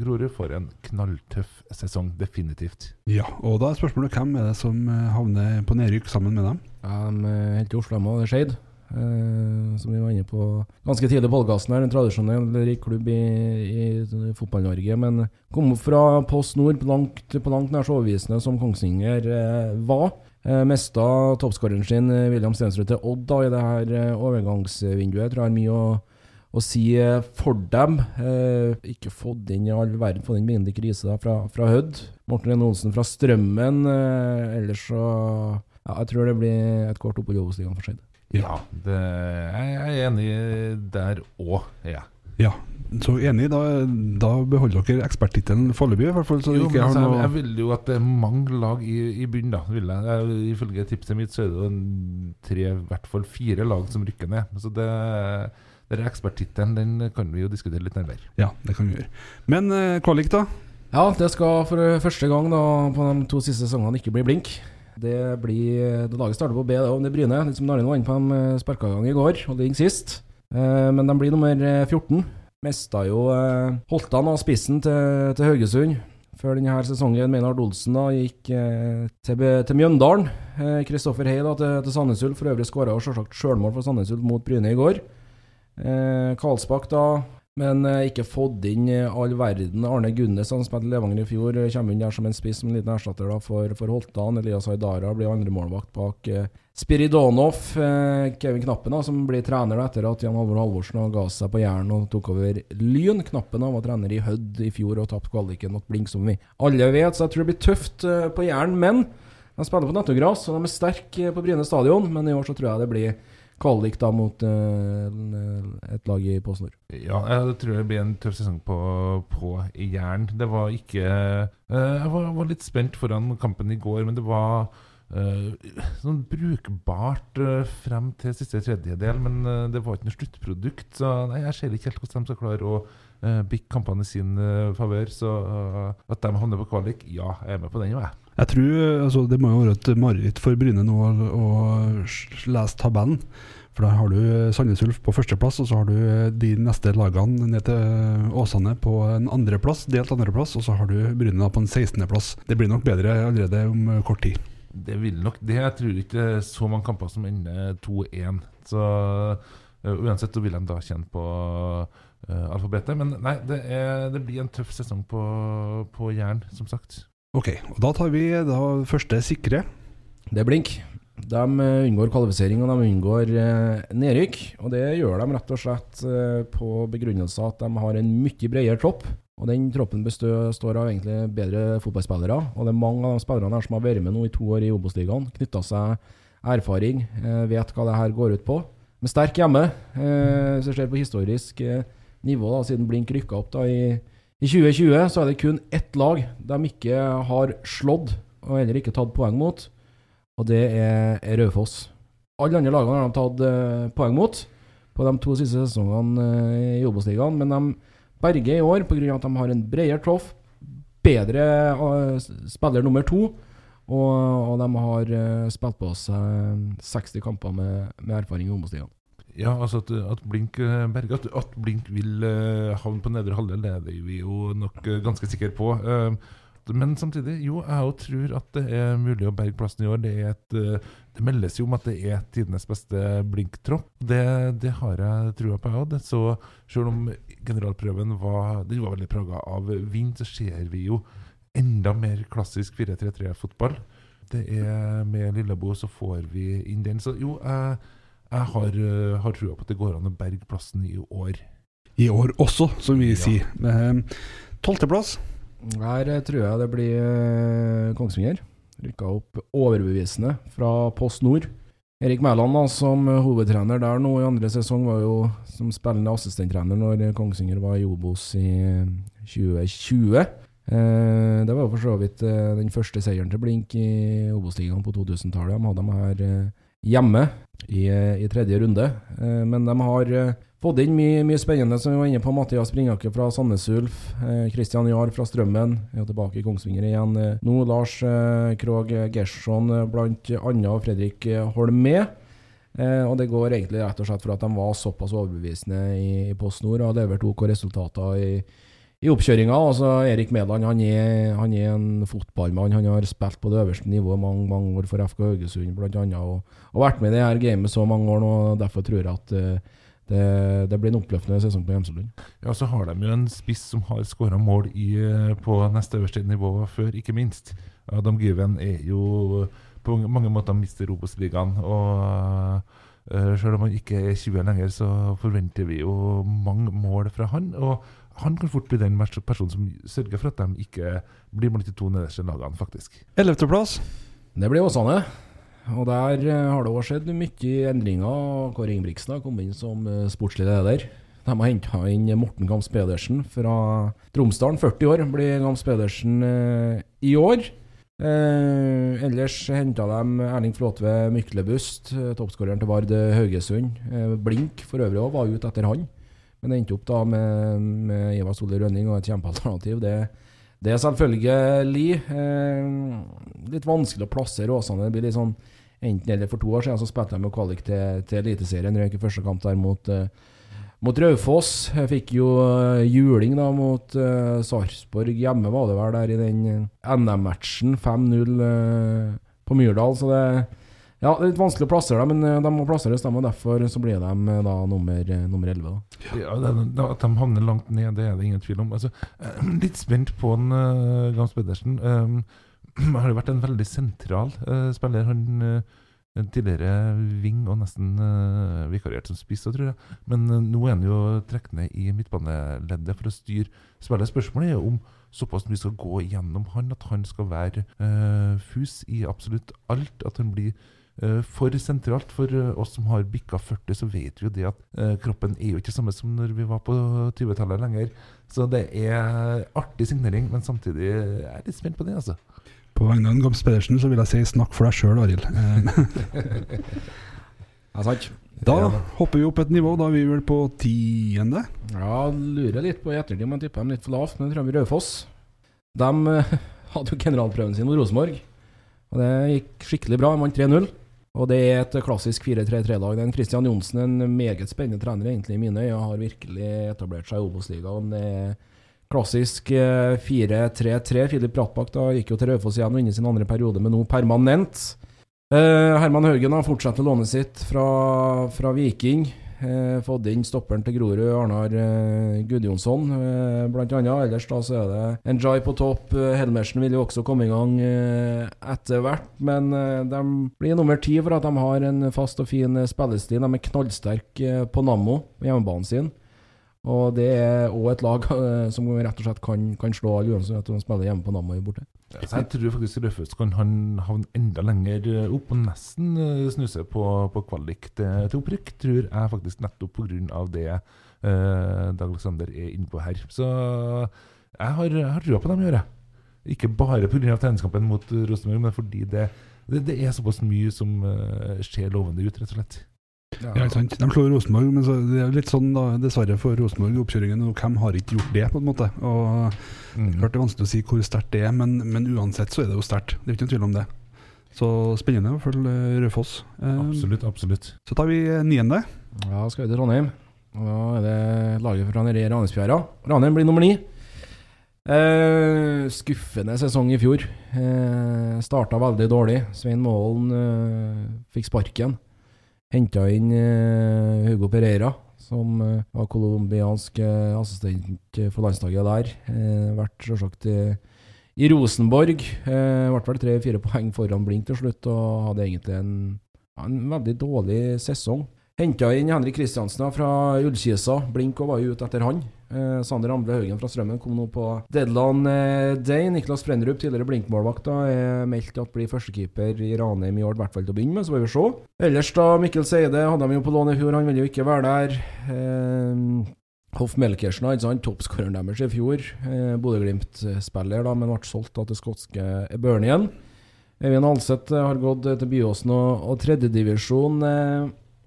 Grorud får en knalltøff sesong. Definitivt. Ja, og da er spørsmålet hvem er det som havner på nedrykk sammen med dem? Ja, de helt i Oslo, de er Skeid. Uh, som vi var inne på ganske tidlig på podkasten. En tradisjonell klubb i, i, i Fotball-Norge. Men kom opp fra Post Nord på langt, på langt nær så overbevisende som Kongsvinger uh, var. Uh, mista toppskåreren sin William Stensrud til Odd da, i det her overgangsvinduet. Jeg tror jeg har mye å, å si eh, for dem. Eh, ikke fått inn i all verden fått inn Bendik Riise fra, fra Hødd. Morten Rene Olsen fra Strømmen. Eh, ellers så ja, Jeg tror det blir et kort opphold i Obos-ligaen for Skeid. Ja, det, jeg er enig der òg, ja. Ja, så enig. Da, da beholder dere eksperttittelen foreløpig. Så Jo, men altså, jeg, noe jeg vil jo at det er mange lag i, i bunnen, da. Vil jeg. Jeg, ifølge tipset mitt så er det jo en tre, i hvert fall fire lag som rykker ned. Så det, den eksperttittelen den kan vi jo diskutere litt nærmere. Ja, det kan vi gjøre. Men eh, kvalik, da? Ja, det skal for første gang da på de to siste sesongene ikke bli blink. Det blir det Laget starter på B, det er Bryne. Litt som Narvin var inne på, de eh, sparka i gang i går og ligger sist. Eh, Men de blir nummer eh, 14. Mista jo eh, Holtan av spissen til, til Haugesund før denne sesongen. Meinhard Olsen da gikk eh, til, til Mjøndalen. Eh, Kristoffer Hei da til, til Sandnes Ulf. For øvrig skåra selvsagt sjølmål for Sandnes Ulf mot Bryne i går. Eh, Karlsbakk da, men eh, ikke fått inn eh, all verden. Arne Gunnes, han spilte Levanger i fjor, eh, kommer inn der som en spiss, som en liten erstatter da for, for Holtan. Elias Haidara blir andremålvakt bak eh, Spiridonov. Kevin Knappen, da, som blir trener da, etter at Jan Halvor Halvorsen ga seg på Jæren og tok over Lyn. Knappen da, var trener i Hødd i fjor og tapte kvaliken mot Blink, som vi alle vet. Så jeg tror det blir tøft på Jæren. Men de spiller på nettogras, og de er sterke på Bryne stadion. Men i år så tror jeg det blir kvalik da mot uh, et lag i Post Nord. Ja, jeg tror det blir en tøff sesong på, på Jæren. Det var ikke uh, Jeg var, var litt spent foran kampen i går, men det var uh, sånn brukbart frem til siste tredjedel. Men det var ikke noe sluttprodukt, så nei, jeg ser ikke helt hvordan de skal klare å bikke kampene i sin favør. Så at de havner på kvalik, ja, jeg er med på den, jo, jeg. Jeg tror altså, Det må jo være et mareritt for Bryne nå å, lese tabellen. For der har du Sandnes Ulf på førsteplass, og så har du de neste lagene ned til Åsane på en andreplass, delt andreplass, og så har du Bryne på en 16.-plass. Det blir nok bedre allerede om kort tid. Det vil nok det. Jeg tror ikke så mange kamper som ender 2-1. Så uansett så vil de da kjenne på alfabetet. Men nei, det, er, det blir en tøff sesong på, på Jæren, som sagt. Ok, og Da tar vi da første sikre. Det er blink. De eh, unngår kvalifisering og de unngår eh, nedrykk. Og det gjør de rett og slett eh, på begrunnelse at de har en mye bredere tropp. Og den troppen består av egentlig bedre fotballspillere. Og det er mange av de spillerne her som har vært med nå i to år i Obos-ligaen. Knytta seg erfaring, vet hva det her går ut på. Men sterk hjemme. Hvis vi ser på historisk nivå, da, siden Blink rykka opp da i, i 2020, så er det kun ett lag de ikke har slått, og heller ikke tatt poeng mot. Og det er, Raufoss. Alle andre lagene har de tatt eh, poeng mot på de to siste sesongene eh, i Obos-ligaen, men de berger i år pga. at de har en bredere troff, bedre eh, spiller nummer to, og, og de har spilt på seg 60 kamper med, med erfaring i Obos-ligaen. Ja, altså at, at Blink eh, Berge, at, at Blink vil eh, havne på nedre halvdel, det er vi jo nok eh, ganske sikre på. Men samtidig, jo, jeg òg tror at det er mulig å berge plassen i år. Det, et, det meldes jo om at det er tidenes beste Blink-tropp. Det, det har jeg trua på, jeg òg. Så selv om generalprøven var, den var veldig praga av vind, så ser vi jo enda mer klassisk 4-3-3-fotball. Det er Med Lillebo så får vi inn den. Så jo, jeg jeg har, uh, har trua på at det går an å berge plassen i år. I år også, som vi Ja. sier. Eh, Tolvteplass. Her eh, tror jeg det blir eh, Kongsvinger. Rykka opp overbevisende fra Post Nord. Erik Mæland da, som eh, hovedtrener der nå i andre sesong, var jo som spillende assistenttrener når Kongsvinger var i Obos i eh, 2020. Eh, det var for så vidt eh, den første seieren til Blink i Obos-ligaen på 2000-tallet. De hadde dem her eh, hjemme i, eh, i tredje runde. Eh, men de har eh, fått inn mye, mye spennende, som vi var inne på. Mathias Bringaker fra Sandnes Ulf. Christian Jahr fra Strømmen er tilbake i Kongsvinger igjen nå. Lars Krogh Gerson blant andre, og Fredrik Holm med. Eh, og det går egentlig rett og slett for at de var såpass overbevisende i, i Post Nord og leverte levert OK resultater i, i oppkjøringa. Altså, Erik Medland han han er en fotballmann. Han har spilt på det øverste nivået mange mange år for FK Haugesund bl.a. Og, og vært med i det her gamet så mange år nå. og Derfor tror jeg at uh, det, det blir en oppløftende sesong på Hjemselund. Ja, Så har de jo en spiss som har skåra mål i, eh, på neste øverste nivå før, ikke minst. Adam Given er jo på mange måter mister Obos-ligaen. Og Uh, selv om han ikke er 20 lenger, så forventer vi jo mange mål fra han. Og han kan fort bli den personen som sørger for at de ikke blir blant de to nederste lagene, faktisk. Ellevteplass. Det blir Åsane. Og der eh, har det også skjedd mye endringer. Kåre Ingebrigtsen har kommet inn som eh, sportslig leder. De har henta inn Morten Gams Pedersen fra Tromsdalen. 40 år blir Gams Pedersen eh, i år. Eh, ellers henta de Erling Flåtve Myklebust, toppskåreren til Vard Haugesund. Eh, Blink for øvrig òg var ute etter han, men det endte opp da med, med Ivar Solli Rønning og et kjempealternativ. Det, det er selvfølgelig eh, litt vanskelig å plassere Åsane. Det blir litt sånn enten eller. For to år siden så spilte de med kvalik til, til Eliteserien. Røyk i første kamp der mot, eh, mot Raufoss. Jeg fikk jo eh, juling da mot eh, Sarpsborg hjemme, var det vel, der i den eh, NM-matchen. 5-0 eh, på Myrdal. Så det, ja, det er litt vanskelig å plassere dem, men eh, de må plasseres, dem, og derfor så blir de eh, da nummer, eh, nummer 11. Da. Ja, det, det, At de havner langt ned, det er det ingen tvil om. Altså, litt spent på en, uh, Gams Pedersen. Um, har jo vært en veldig sentral uh, spiller. Han uh, tidligere wing og nesten uh, vikariert som spiss, tror jeg. Men nå er han jo trukket ned i midtbaneleddet for å styre spillet. Spørsmålet er om såpass mye skal gå gjennom han at han skal være fus i absolutt alt. At han blir for sentralt. For uh, oss som har bikka 40, så vet vi jo det at uh, kroppen er jo ikke samme som når vi var på 20-tallet lenger. Så det er artig signering, men samtidig er jeg litt spent på det, altså. På vegne av en Gams Pedersen så vil jeg si snakk for deg sjøl, Arild. Eh, Ja, sant? Da Ja. hopper vi opp et nivå. Da er vi vel på tiende. Ja, lurer litt på i ettertid om jeg tipper dem litt for lavt, men jeg tror vi Raufoss. De eh, hadde jo generalprøven sin mot Rosenborg, og det gikk skikkelig bra. De vant 3-0. Og det er et klassisk 4-3-3-lag. Den Christian Johnsen, en meget spennende trener egentlig i mine øyne, har virkelig etablert seg i Obos-ligaen. Klassisk eh, 4-3-3. Filip Brattbakk da gikk jo til Raufoss igjen og inn i sin andre periode, men nå permanent. Eh, Herman Haugen har fortsatt lånet sitt fra, fra Viking. Eh, fått inn stopperen til Grorud, Arnar eh, Gudjonsson, eh, annet. Ellers da så er det Enjoy på topp. Eh, Helmersen vil jo også komme i gang eh, etter hvert. Men de blir nummer ti for at de har en fast og fin spillestil. De er knallsterke på Nammo, på hjemmebanen sin. Og det er òg et lag som rett og slett kan, kan slå alle uansett om de spiller hjemme på Nammo borte. Så jeg tror faktisk Raufoss kan han havne enda lenger opp og nesten eh, snuse på, på kvalik til, til opprykk. Tror jeg faktisk nettopp pga. det eh, Dag Alexander er inne på her. Så jeg har, jeg har trua på dem, gjør jeg. Ikke bare pga. treningskampen mot Rosenborg, men fordi det, det, det er såpass mye som uh, ser lovende ut, rett og slett. Ja, ikke sant? De slår Rosenborg, men så, det er litt sånn, da, dessverre for Rosenborg i oppkjøringen. Og hvem har ikke gjort det, på en måte? Og Mm. Klart det er vanskelig å si hvor sterkt det er, men, men uansett så er det jo sterkt. Det er ikke noen tvil om det. Så spennende å følge Raufoss. Eh, Absolutt, absolutt. Så tar vi niende. Ja, skal vi til Trondheim. Da er det laget fra Ranheimsfjæra. Ranheim blir nummer ni. Eh, skuffende sesong i fjor. Eh, Starta veldig dårlig. Svein Målen eh, fikk sparken. Henta inn eh, Hugo Pereira, som eh, var colombiansk eh, assistent for landslaget der. Vært selvsagt i, i Rosenborg. Ble vel tre-fire poeng foran Blink til slutt, og hadde egentlig en, en veldig dårlig sesong. Henta inn Henrik Kristiansen fra Ullkisa. Blink og var ute etter han. Eh, Sander Amble Haugen fra Strømmen kom nå på deadline eh, day. Niklas Brennerup, tidligere Blink-målvakt, er meldt at blir førstekeeper i Ranheim i år, i hvert fall til å begynne med. Så får vi se. Ellers, da, Mikkel Seide hadde de jo på lån i fjor, han ville jo ikke være der. Eh, Hoff Melkersen, ikke sant? toppskåreren deres i fjor. Eh, Bodø-Glimt-spiller, da, men ble solgt da, til skotske Burnien. Evin Alseth eh, har gått eh, til Byåsen og, og tredjedivisjon. Eh,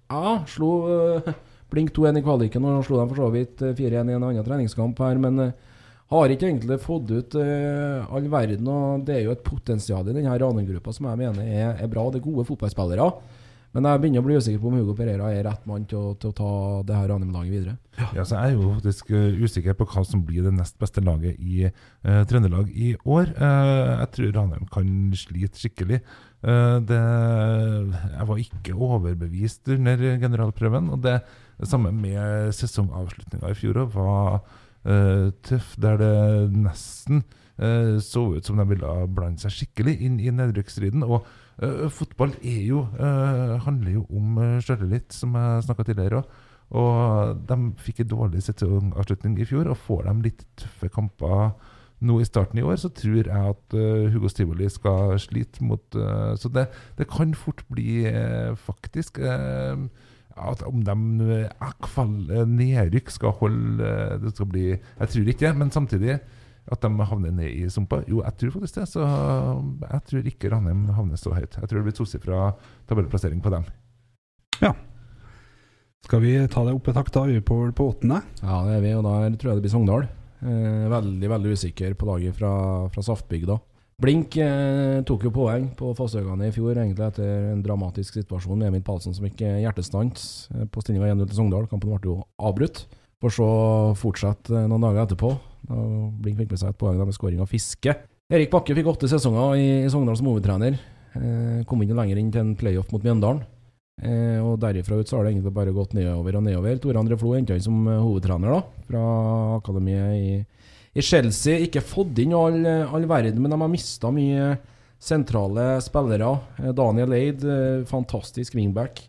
ja, slo eh, Blink 2-1 i kvaliken og han slo dem for så vidt eh, 4-1 i en annen treningskamp her, men eh, har ikke egentlig fått ut uh, all verden. og Det er jo et potensial i denne Ranheim-gruppa som jeg mener er, er bra. Det er gode fotballspillere. Men jeg begynner å bli usikker på om Hugo Pereira er rett mann til, til å ta det her Ranheim-laget videre. Ja, så Jeg er jo faktisk eh, usikker på hva som blir det nest beste laget i uh, Trøndelag i år. Uh, jeg tror Ranheim kan slite skikkelig. Uh, det, jeg var ikke overbevist under generalprøven. Og det, det samme med sesongavslutninga i fjor òg. Var uh, tøff, der det nesten uh, så ut som de ville blande seg skikkelig inn i nedrykksstriden. Og uh, fotball er jo, eh, handler jo om uh, sjøltillit, som jeg snakka tidligere òg. Og de fikk en dårlig sesongavslutning i fjor, og får de litt tøffe kamper nå i starten i år, så tror jeg at uh, Hugo Stivoli skal slite mot uh, Så det, det kan fort bli uh, faktisk eh, at om de uh, nedrykk skal holde eh, Det skal bli Jeg tror ikke det, men samtidig at de havner ned i sumpa. Jo, jeg tror faktisk det. Så jeg tror ikke Ranheim havner så høyt. Jeg tror det blir tosifra tabellplassering på dem. Ja. Skal vi ta det opp et hakk, da? Vi er på, på åttende. Ja, det er vi, og da tror jeg det blir Sogndal. Eh, veldig veldig usikker på laget fra, fra Saftbygda. Blink eh, tok jo poeng på Fosshaugane i fjor, egentlig etter en dramatisk situasjon med Emil Palsen som gikk hjertestans eh, på stillinga 1-0 til Sogndal. Kampen ble jo avbrutt. For så fortsette eh, noen dager etterpå. Da Blink fikk med seg et poeng med skåring av Fiske. Erik Bakke fikk åtte sesonger i, Sogndal som hovedtrener. Eh, kom ikke lenger inn til en playoff mot Mjøndalen. Eh, og derifra ut så har det egentlig bare gått nedover og nedover. Tore André Flo henta inn som eh, hovedtrener da, fra akademiet i, i Chelsea. Ikke fått inn all, all verden, men de har mista mye sentrale spillere. Eh, Daniel Eid, eh, fantastisk wingback,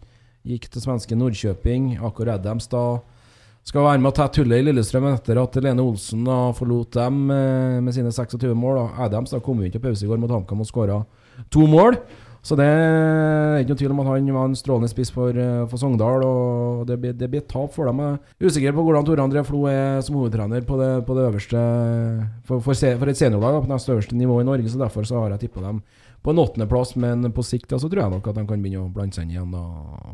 gikk til svenske Nordkjøping. Akor Adams da skal være med å tette hullet i Lillestrøm etter at Lene Olsen da forlot dem eh, med sine 26 mål. Da. Adams da kom inn til pause i går mot HamKam og skåra to mål. Så det er ikke noe tvil om at han var en strålende spiss for, eh, for Sogndal. Og det blir, det blir tap for dem. Jeg er usikker på hvordan Tore André Flo er som hovedtrener på det, på det øverste For, for, se, for et seniorlag på neste øverste nivå i Norge, så derfor så har jeg tippa dem på en åttendeplass. Men på sikt så tror jeg nok at de kan begynne å blande seg inn igjen da,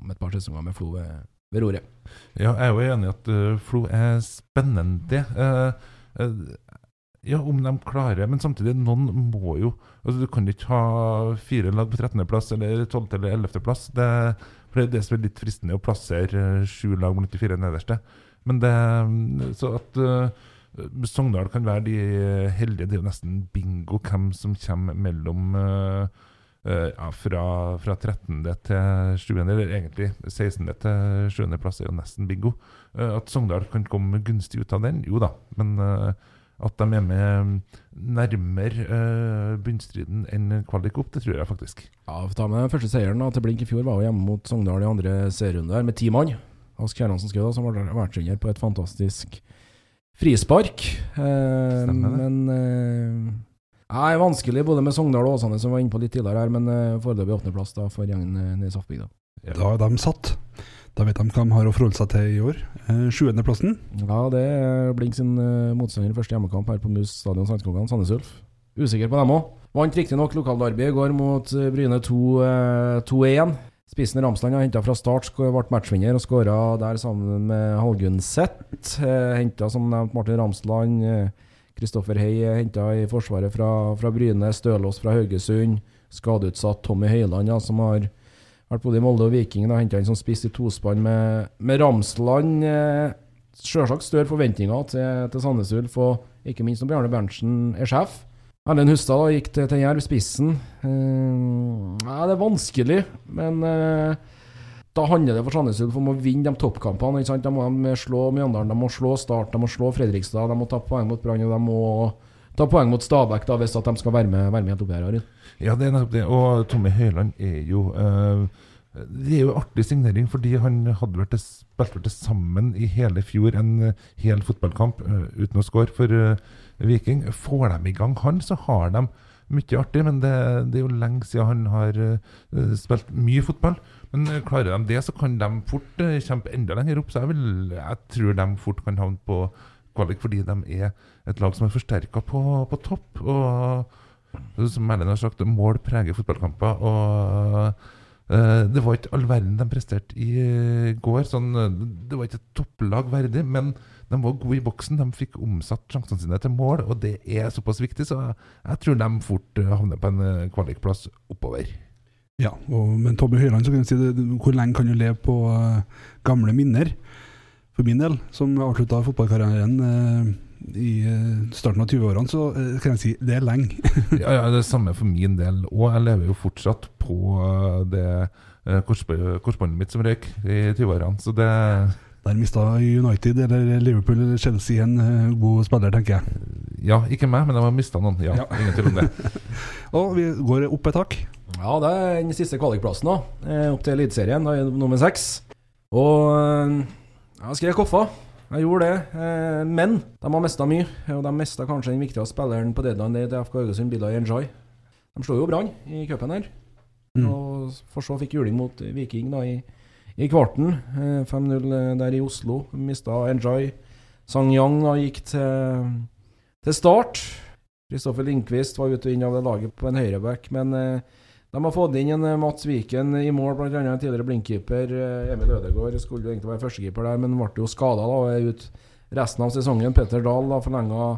om et par sesonger med Flo ved, ved roret. Ja, jeg er jo enig i at uh, Flo er spennende. Uh, uh, ja, om de klarer Men samtidig, noen må jo altså Du kan ikke ha fire lag på 13.-plass eller 12. eller 11.-plass. For det er det som er litt fristende, å plassere uh, sju lag de fire nederste. Men det Så at Sogndal kan være de heldige. Det er jo nesten bingo hvem som kommer mellom ja, fra, fra 13. til 7., eller egentlig 16. til 7. plass er jo nesten bingo. at Sogndal kan komme gunstig ut av den, jo da. Men at de er med nærmere uh, bunnstriden enn kvalik opp, det tror jeg faktisk. Ja, for ta med den første seieren da, til Blink i fjor var jo hjemme mot Sogndal i andre serierunde med ti mann. Ask Kjerransen Skau, som var vertsinner på et fantastisk frispark. Eh, Stemmer det. Men eh, ja, det er vanskelig både med Sogndal og Åsane, som var inne på litt tidligere her, men eh, foreløpig åttendeplass for gjengen eh, nede i Saftbygda. Da er de satt. Da vet de hva de har å forholde seg til i år. Eh, Sjuendeplassen. Ja, det er Blink sin eh, motstander i første hjemmekamp her på Mus stadion Sandskogan, Sandnes Ulf. Usikker på dem òg. Vant riktignok lokalderby i går mot eh, Bryne 2, eh, 2-1. Spissen Ramsland har henta fra start, ble matchvinner og skåra der sammen med Hallgunnseth. Eh, henta som nevnt Martin Ramsland. Kristoffer Hei henta i forsvaret fra, fra Bryne. Stølås fra Haugesund. Skadeutsatt Tommy Høiland, ja, som har vært både i Molde og Viking. Da henta inn som spiss i tospann med, med Ramsland. Eh, Sjølsagt større forventninger til, til Sandnes Ulf, og ikke minst når Bjarne Berntsen er sjef. Erlend Hustad gikk til, til Jerv, spissen. Eh, det er vanskelig, men eh, da handler det for Sandnes Ulf om å vinne de toppkampene. De må slå Mjøndalen, de må slå Start, de må slå Fredrikstad, de må ta poeng mot Brann, og de må ta poeng mot Stabæk da, hvis at de skal være med, være med helt oppi her. Arild. Ja, det er nettopp det. Og Tommy Høiland er jo uh, Det er jo artig signering, fordi han hadde vært spilt til sammen i hele fjor en hel fotballkamp uh, uten å score for uh, Viking. Får de i gang han, så har de mye artig, men det, det er jo lenge siden han har uh, spilt mye fotball. Men klarer de det, så kan de fort uh, kjempe enda lenger opp. Så jeg, vil, jeg tror de fort kan havne på kvalik, fordi de er et lag som er forsterka på, på topp. Og som Erlend har sagt, mål preger fotballkamper. Og eh, det var ikke all verden de presterte i eh, går. Sånn, eh, det var ikke et topplag verdig, men de var gode i boksen. De fikk omsatt sjansene sine til mål, og det er såpass viktig, så jeg tror de fort havner på en kvalikplass oppover. Ja, og, men Tommy Høyland, så kan jeg si det, hvor lenge kan du leve på gamle minner? For min del, som avslutta fotballkarrieren eh, i eh, starten av 20-årene, så eh, kan jeg si det er lenge. Ja, ja, det er samme for min del. Og jeg lever jo fortsatt på eh, det eh, korsbåndet mitt som røyk i 20-årene. Så det Der mista United eller Liverpool eller Chelsea en eh, god spiller, tenker jeg. Ja, ikke meg, men de har mista noen. Ja, Ja. Ingen tvil om det. Og vi går opp et tak. Ja, det er den siste kvalikplassen. Eh, Opp til Eliteserien. Er nummer seks. Og jeg skrev Koffa. Jeg gjorde det. Eh, Men de har mista mye. Og de mista kanskje den viktigste spilleren på deadline day til FK Haugesund, Bilal Enjoy. De slo jo Brann i cupen her. Mm. Og for så fikk juling mot Viking da i, i kvarten. Eh, 5-0 der i Oslo. Mista Enjoy. Sang Yang da gikk til, til start. Kristoffer Lindqvist var ute og inn av det laget på en høyreback, men eh, de har fått inn en eh, Mats Viken i mål, bl.a. en tidligere Blinkkeeper. eh, Emil Ødegaard skulle egentlig være førstekeeper der, men ble jo skada og er ute resten av sesongen. Petter Dahl har forlenga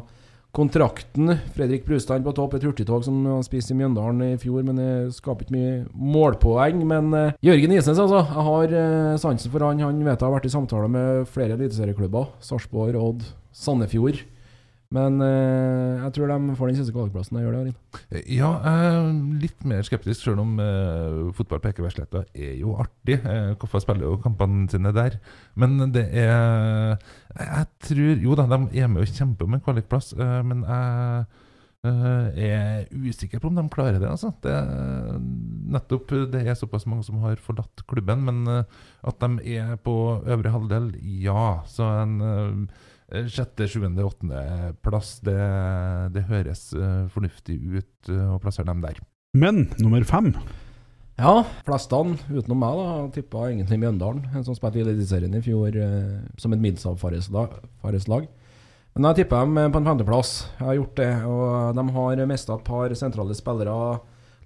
kontrakten. Fredrik Brustad på topp, et hurtigtog som han spiste i Mjøndalen i fjor, men det skaper ikke mye målpoeng. Men uh, Jørgen Isnes, altså. Jeg har uh, sansen for han. Han vet jeg har vært i samtale med flere eliteserieklubber. Sarpsborg, Odd, Sandefjord. Men eh, jeg tror de får den siste kvalikplassen. Jeg gjør det, Arin. Ja, jeg er litt mer skeptisk, selv om eh, fotball på Ekebergsletta er jo artig. Eh, Koffa spiller jo kampene sine der. Men det er Jeg tror Jo da, de er med og kjemper om en kvalikplass, eh, men jeg eh, er usikker på om de klarer det, altså. Det, nettopp det er såpass mange som har forlatt klubben, men eh, at de er på øvre halvdel, ja. Så en eh, sjette, sjuende, åttende plass, det, det høres eh, fornuftig ut eh, å plassere dem der. Men nummer fem Ja, flestene utenom meg da tippa egentlig Mjøndalen, en som spilte i Eliteserien i fjor eh, som et middelsavfareslag. Men jeg tipper dem eh, på en femteplass. Jeg har gjort det. Og de har mista et par sentrale spillere.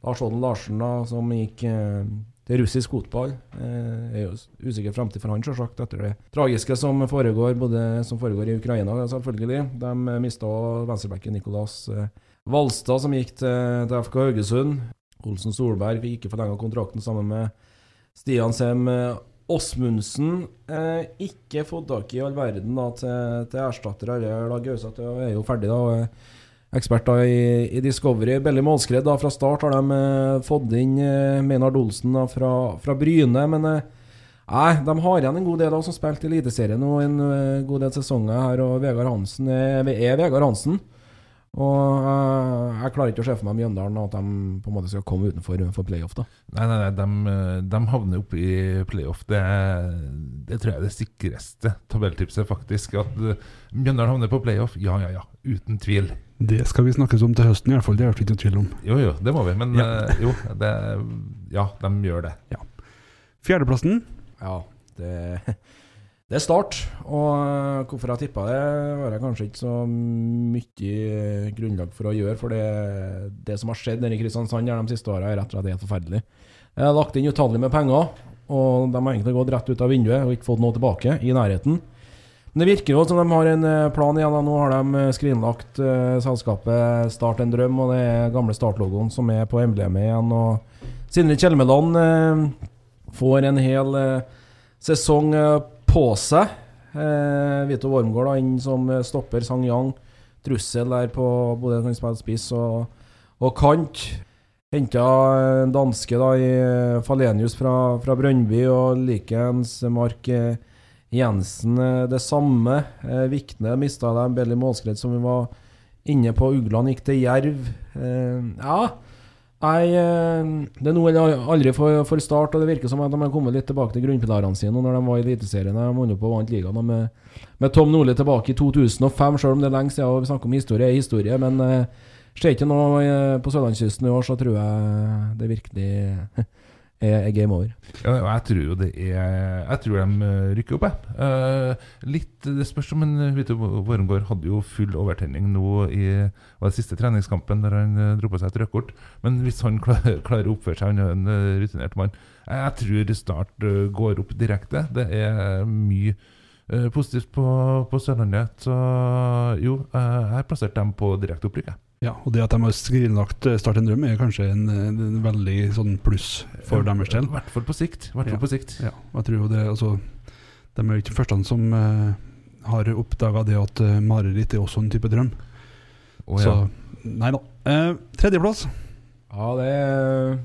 Lars Odden Larsen, da, som gikk eh, til russisk fotball. Det er jo usikker framtid for han, selvsagt, etter det tragiske som foregår både som foregår i Ukraina, selvfølgelig. De eh, mista venstrebacken Nicolas eh, Valstad, som gikk til, FK Haugesund. Olsen Solberg fikk ikke forlenga kontrakten sammen med Stian Sem eh, Åsmundsen. Eh, ikke fått tak i all verden da, til, til erstatter. Arne Gauseth er jo ferdig, da. Og er Ekspert da i, i Discovery. Belly Målskred fra start har de eh, fått inn eh, Maynard Olsen da, fra, fra Bryne. Men eh, nei, de har igjen en god del da, som spilte Eliteserien nå en god del sesonger her. Og Vegard Hansen er, er Vegard Hansen. Og uh, jeg klarer ikke å se for meg Mjøndalen at de på en måte skal komme utenfor for playoff. da Nei, nei, nei, de, de havner oppe i playoff. Det, det tror jeg er det sikreste tabelltipset, faktisk. At Mjøndalen havner på playoff, ja, ja, ja. Uten tvil. Det skal vi snakkes om til høsten, i hvert fall. Det er det ikke noe tvil om. Jo, jo, det må vi. Men Ja. eh, jo, det, ja, de gjør det. Fjerdeplassen Ja, det, det er start. Og eh, hvorfor jeg tippa det, har jeg kanskje ikke så mye grunnlag for å gjøre. For det, det som har skjedd nede i Kristiansand de siste åra, er rett og slett helt forferdelig. Jeg har lagt inn utallig med penger, og de har egentlig gått rett ut av vinduet og ikke fått noe tilbake i nærheten. Men det virker jo som de har en eh, plan igjen. Nå har de eh, skrinlagt uh, selskapet Start en drøm, og det er gamle startlogoen som er på emblemet igjen. Og Sindre Kjelmeland uh, får en hel uh, sesong på seg. Vito Wormgård inn som stopper Sang Yang. Trussel der på både spiss og, og kant. Henta en danske da i Falenius fra, fra Brønnby, og likeens Mark eh, Jensen eh, det samme. Eh, Vikne mista dem. Belly Målskred, som vi var inne på. Ugland gikk til Jerv. Eh, ja. Nei, eh, det er nå eller aldri for, for start, og det virker som at de har kommet litt tilbake til grunnpilarene sine når de var i Eliteserien. De vant på vant ligaen med, med Tom Nordli tilbake i 2005, selv om det er lenge siden og vi snakker om historie er historie. Men eh, skjer ikke noe eh, på sørlandskysten i år, så tror jeg det virkelig er, game over. Ja, jeg tror jo det er Jeg tror de eh, rykker opp, jeg. Eh, litt Det spørs om Wormgård hadde jo full overtenning nå i var det siste treningskampen der han eh, dro på seg et rødt kort. Men hvis han klarer, klarer å oppføre seg, han er en rutinert mann Jeg, tror Start går opp direkte. Det er mye positivt på, på Sørlandet. Så jo, jeg har plassert dem på direkte opprykk. jeg. Ja, og det at de har skrinlagt eh, Start en drøm, er kanskje en, en veldig sånn pluss for deres del. I hvert fall på sikt. I Ja. på sikt. Ja, jeg tror det altså, De er jo ikke de første som uh, har oppdaga det at uh, mareritt er også en type drøm. Oh, ja. Så nei da. Uh, tredjeplass. Ja, det er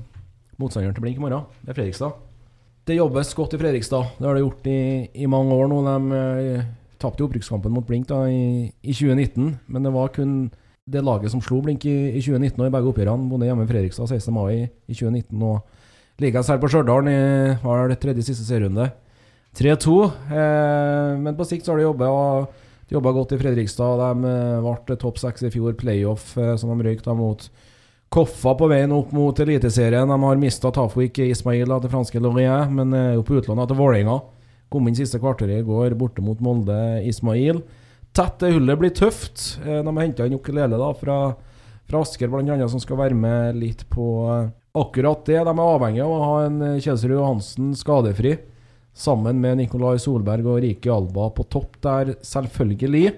motstanderen til Blink i morgen. Det er Fredrikstad. det jobbes godt i Fredrikstad. Det har det gjort i, i mange år nå. De uh, tapte opprykkskampen mot Blink da i, i 2019, men det var kun det laget som slo Blink i, i 2019 og i begge oppgjørene. Bonde hjemme i Fredrikstad 16. mai i 2019 og ligaens her på Stjørdal i var det tredje siste serierunde. 3-2. Eh, men på sikt så har de jobba de godt i Fredrikstad. De eh, ble topp seks i fjor, playoff, eh, som de røyk mot Koffa på veien opp mot Eliteserien. De har mista Tafwik Ismail til franske Laurier, men er jo på utlån til Vålerenga. Kom inn siste kvarteret i går, borte mot Molde Ismail. Tett det hullet blir tøft. Eh, de har henta inn Ukulele da, fra, fra Asker, bl.a., som skal være med litt på eh, akkurat det. De er avhengig av å ha en eh, Kjelsrud Johansen skadefri, sammen med Nikolai Solberg og Rike Alba på topp der, selvfølgelig.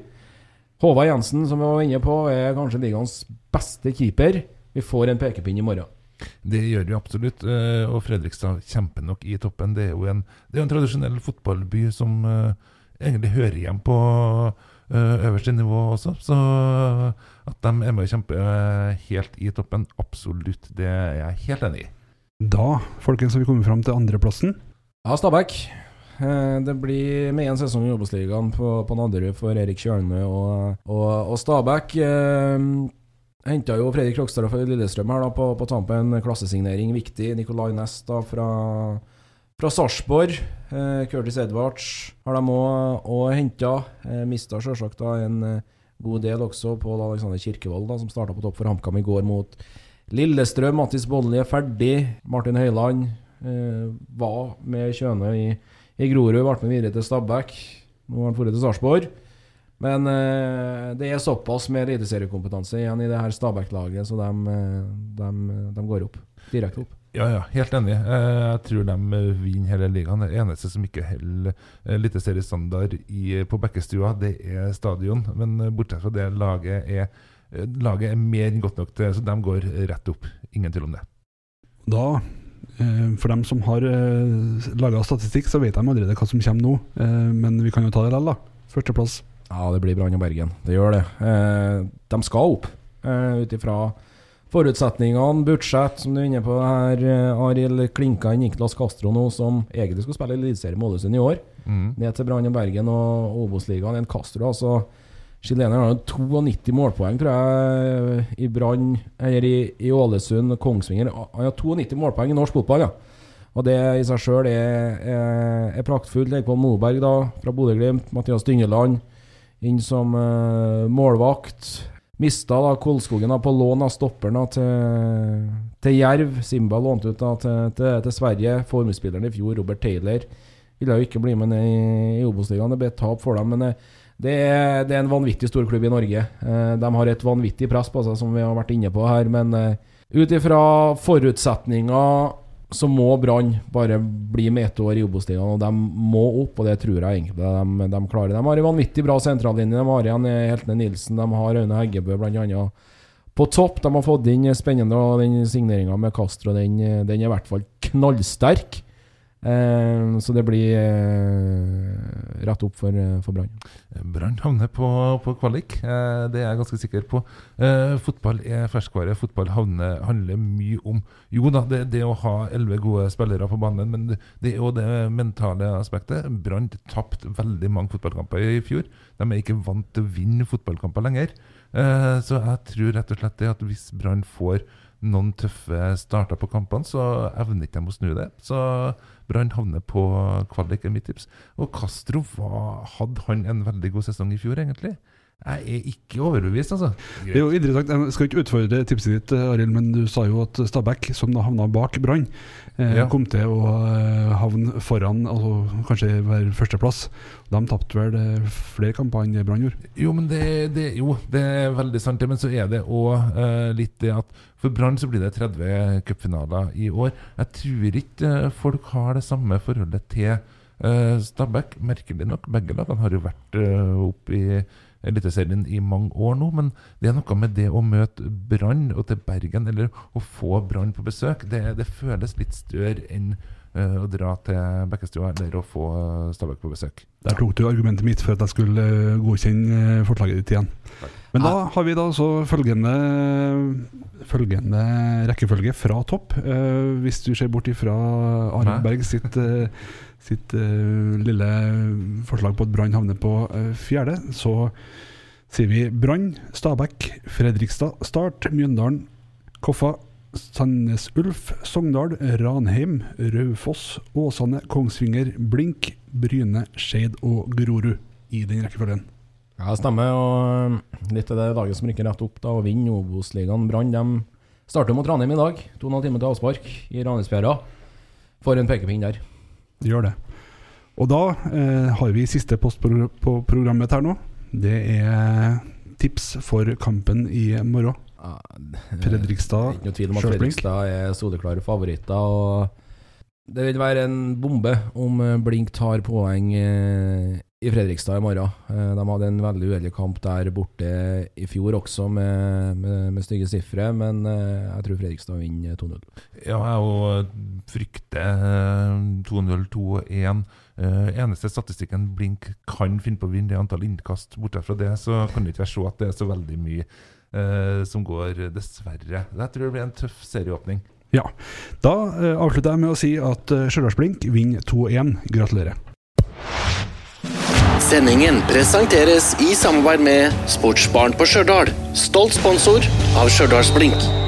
Håvard Jensen, som vi var inne på, er kanskje ligaens beste keeper. Vi får en pekepinn i morgen. Det gjør vi absolutt. eh, Og Fredrikstad kjemper nok i toppen. Det er jo en, det er en tradisjonell fotballby som egentlig hører hjem på øverste nivå også. Så at de er med og kjemper eh, helt i toppen, absolutt. Det er jeg helt enig i. Da, folkens, har vi kommet fram til andreplassen. Ja, Stabæk. Eh, Det blir med én sesong i Obos-ligaen på, på Nadderud for Erik Kjølmø og, og, og Stabæk. Eh, Henta jo Fredrik Krokstad fra Lillestrøm her da på, på tampen. Klassesignering viktig. Nicolay Næss fra, fra Sarpsborg. Eh, Curtis Edwards har de òg henta. Eh, Mista sjølsagt en eh, god del også på Alexander Kirkevold, da, som starta på topp for HamKam i går mot Lillestrøm. Mattis Bolli er ferdig. Martin Høiland eh, var med Kjøne i, i Grorud, ble med videre til Stabæk. Nå har han dratt til Sarpsborg. Men eh, det er såpass med eliteseriekompetanse igjen i det her Stabæk-laget, så de, de, de går opp. Direkte opp. Ja, ja, helt enig. Eh, Jeg tror de eh, vinner hele ligaen. Det eneste som ikke holder eh, eliteseriestandard på Bekkestua, det er stadion. Men bortsett fra det, laget er, laget er mer enn godt nok til Så de går rett opp. Ingen tvil om det. Da, eh, for dem som har laga statistikk, så vet de allerede hva som kommer nå. Eh, men vi kan jo ta det likevel, da. Førsteplass. Ja, det blir Brann og Bergen. Det gjør det. Eh, de skal opp, eh, ut ifra forutsetningene, budsjett, som du er inne på her. Eh, Arild klinka inn Niklas Castro nå, som egentlig skulle spille Eliteserien med Ålesund i år. Mm. Ned til Brann og Bergen og Obos-ligaen. En Castro, altså. Chileneren har jo 92 målpoeng, tror jeg, i Brann Eller i, i Ålesund, Kongsvinger. Han har 92 målpoeng i norsk fotball, ja. Og det i seg sjøl er, er, er praktfullt. På Moberg, da, fra Bodø-Glimt. Mathias Dyngeland inn som uh, målvakt. Mista da Kolskogen da på lån av stopperen til, til Jerv. Simba lånte ut da til, til, til Sverige. Formspilleren i fjor, Robert Taylor, ville jo ikke bli med ned i, i Obos-ligaen. Det ble tap for dem. men eh, det er, det er en vanvittig stor klubb i Norge. Eh, de har et vanvittig press på seg, som vi har vært inne på her. Men eh, ut ifra forutsetninger så må Brann bare bli med ett år i Obos-ligaen, og de må opp, og det tror jeg egentlig de, de klarer. De har en vanvittig bra sentrallinje. De har igjen Heltene Nilsen, de har Aune Heggebø bl.a. på topp. De har fått inn spennende, og den signeringa med Castro den, den er i hvert fall knallsterk. Eh, så det blir eh, rett opp for, eh, for Brann. Brann havner på, på kvalik, eh, det er jeg ganske sikker på. Fotball er ferskvare. Fotball havner, handler mye om Jo da, det, det å ha elleve gode spillere på banen, men det, er jo det mentale aspektet. Brann tapte veldig mange fotballkamper i fjor. De er ikke vant til å vinne fotballkamper lenger. Så jeg tror rett og slett det at hvis Brann får noen tøffe starter på kampene, så evner ikke de å snu det. Så Brann havner på kvalik, er mitt tips. Og Castro, var, hadde han en veldig god sesong i fjor, egentlig? Jeg er ikke overbevist, altså. Det er jo interessant. Jeg skal ikke utfordre tipset ditt, Arild, men du sa jo at Stabæk, som da havna bak Brann, Ja. kom til å eh, havne foran, altså kanskje være førsteplass. De tapte vel eh, flere kamper enn det Brann gjorde. Jo, men det, det, jo, det er veldig sant, det. Men så er det òg litt det at for Brann så blir det 30 cupfinaler i år. Jeg tror ikke eh, folk har det samme forholdet til eh, Stabæk. Merkelig nok. Begge lagene har jo vært opp oppe i Eliteserien i mange år nå, men det er noe med det å møte Brann og til Bergen, eller å få Brann på besøk, det, det føles litt større enn eh, å dra til Bekkestua eller å få eh, Stabæk på besøk. Der tok du argumentet mitt for at jeg skulle eh, godkjenne eh, forslaget ditt igjen. Men da har vi da så følgende følgende rekkefølge fra topp. Eh, hvis du ser bort ifra Berg sitt, eh, sitt eh, lille forslag på at Brann havner på eh, fjerde, så sier vi Brann, Stabæk, Fredrikstad, Start, Mjøndalen, Koffa, Sandnes Ulf, Sogndal, Ranheim, Raufoss, Åsane, Kongsvinger, Blink, Bryne, Skeid og Grorud i den rekkefølgen. Ja, stemmer. Og litt av det laget som rykker rett opp da og vinner Obos-ligaen. Brann de starter mot Ranheim i dag. To og en halv time til avspark i Ranheimsfjæra. Får en pekepinn der. Det gjør det. Og da eh, har vi siste post på, på programmet her nå. Det er tips for kampen i morgen. Ja, det Fredrikstad, ikke noe tvil om at Fredrikstad er soleklare favoritter. og Det vil være en bombe om eh, Blink tar poeng eh, i Fredrikstad i morgen. Eh, De hadde en veldig uheldig kamp der borte i fjor også, med, med, med stygge sifre. Men jeg tror Fredrikstad vinner 2-0. Ja, jeg frykter eh, 2-0-2-1. Eh, eneste statistikken Blink kan finne på å vinne, det er antall innkast. Bortsett fra det så kan det ikke være så at det er så veldig mye eh, som går, dessverre. Jeg tror det blir en tøff serieåpning. Ja. Da eh, avslutter jeg med å si at eh, Stjørdals-Blink vinner 2-1. Gratulerer. Sendingen presenteres i samarbeid med Sportsbaren på Stjørdal. Stolt sponsor av Stjørdals Blink.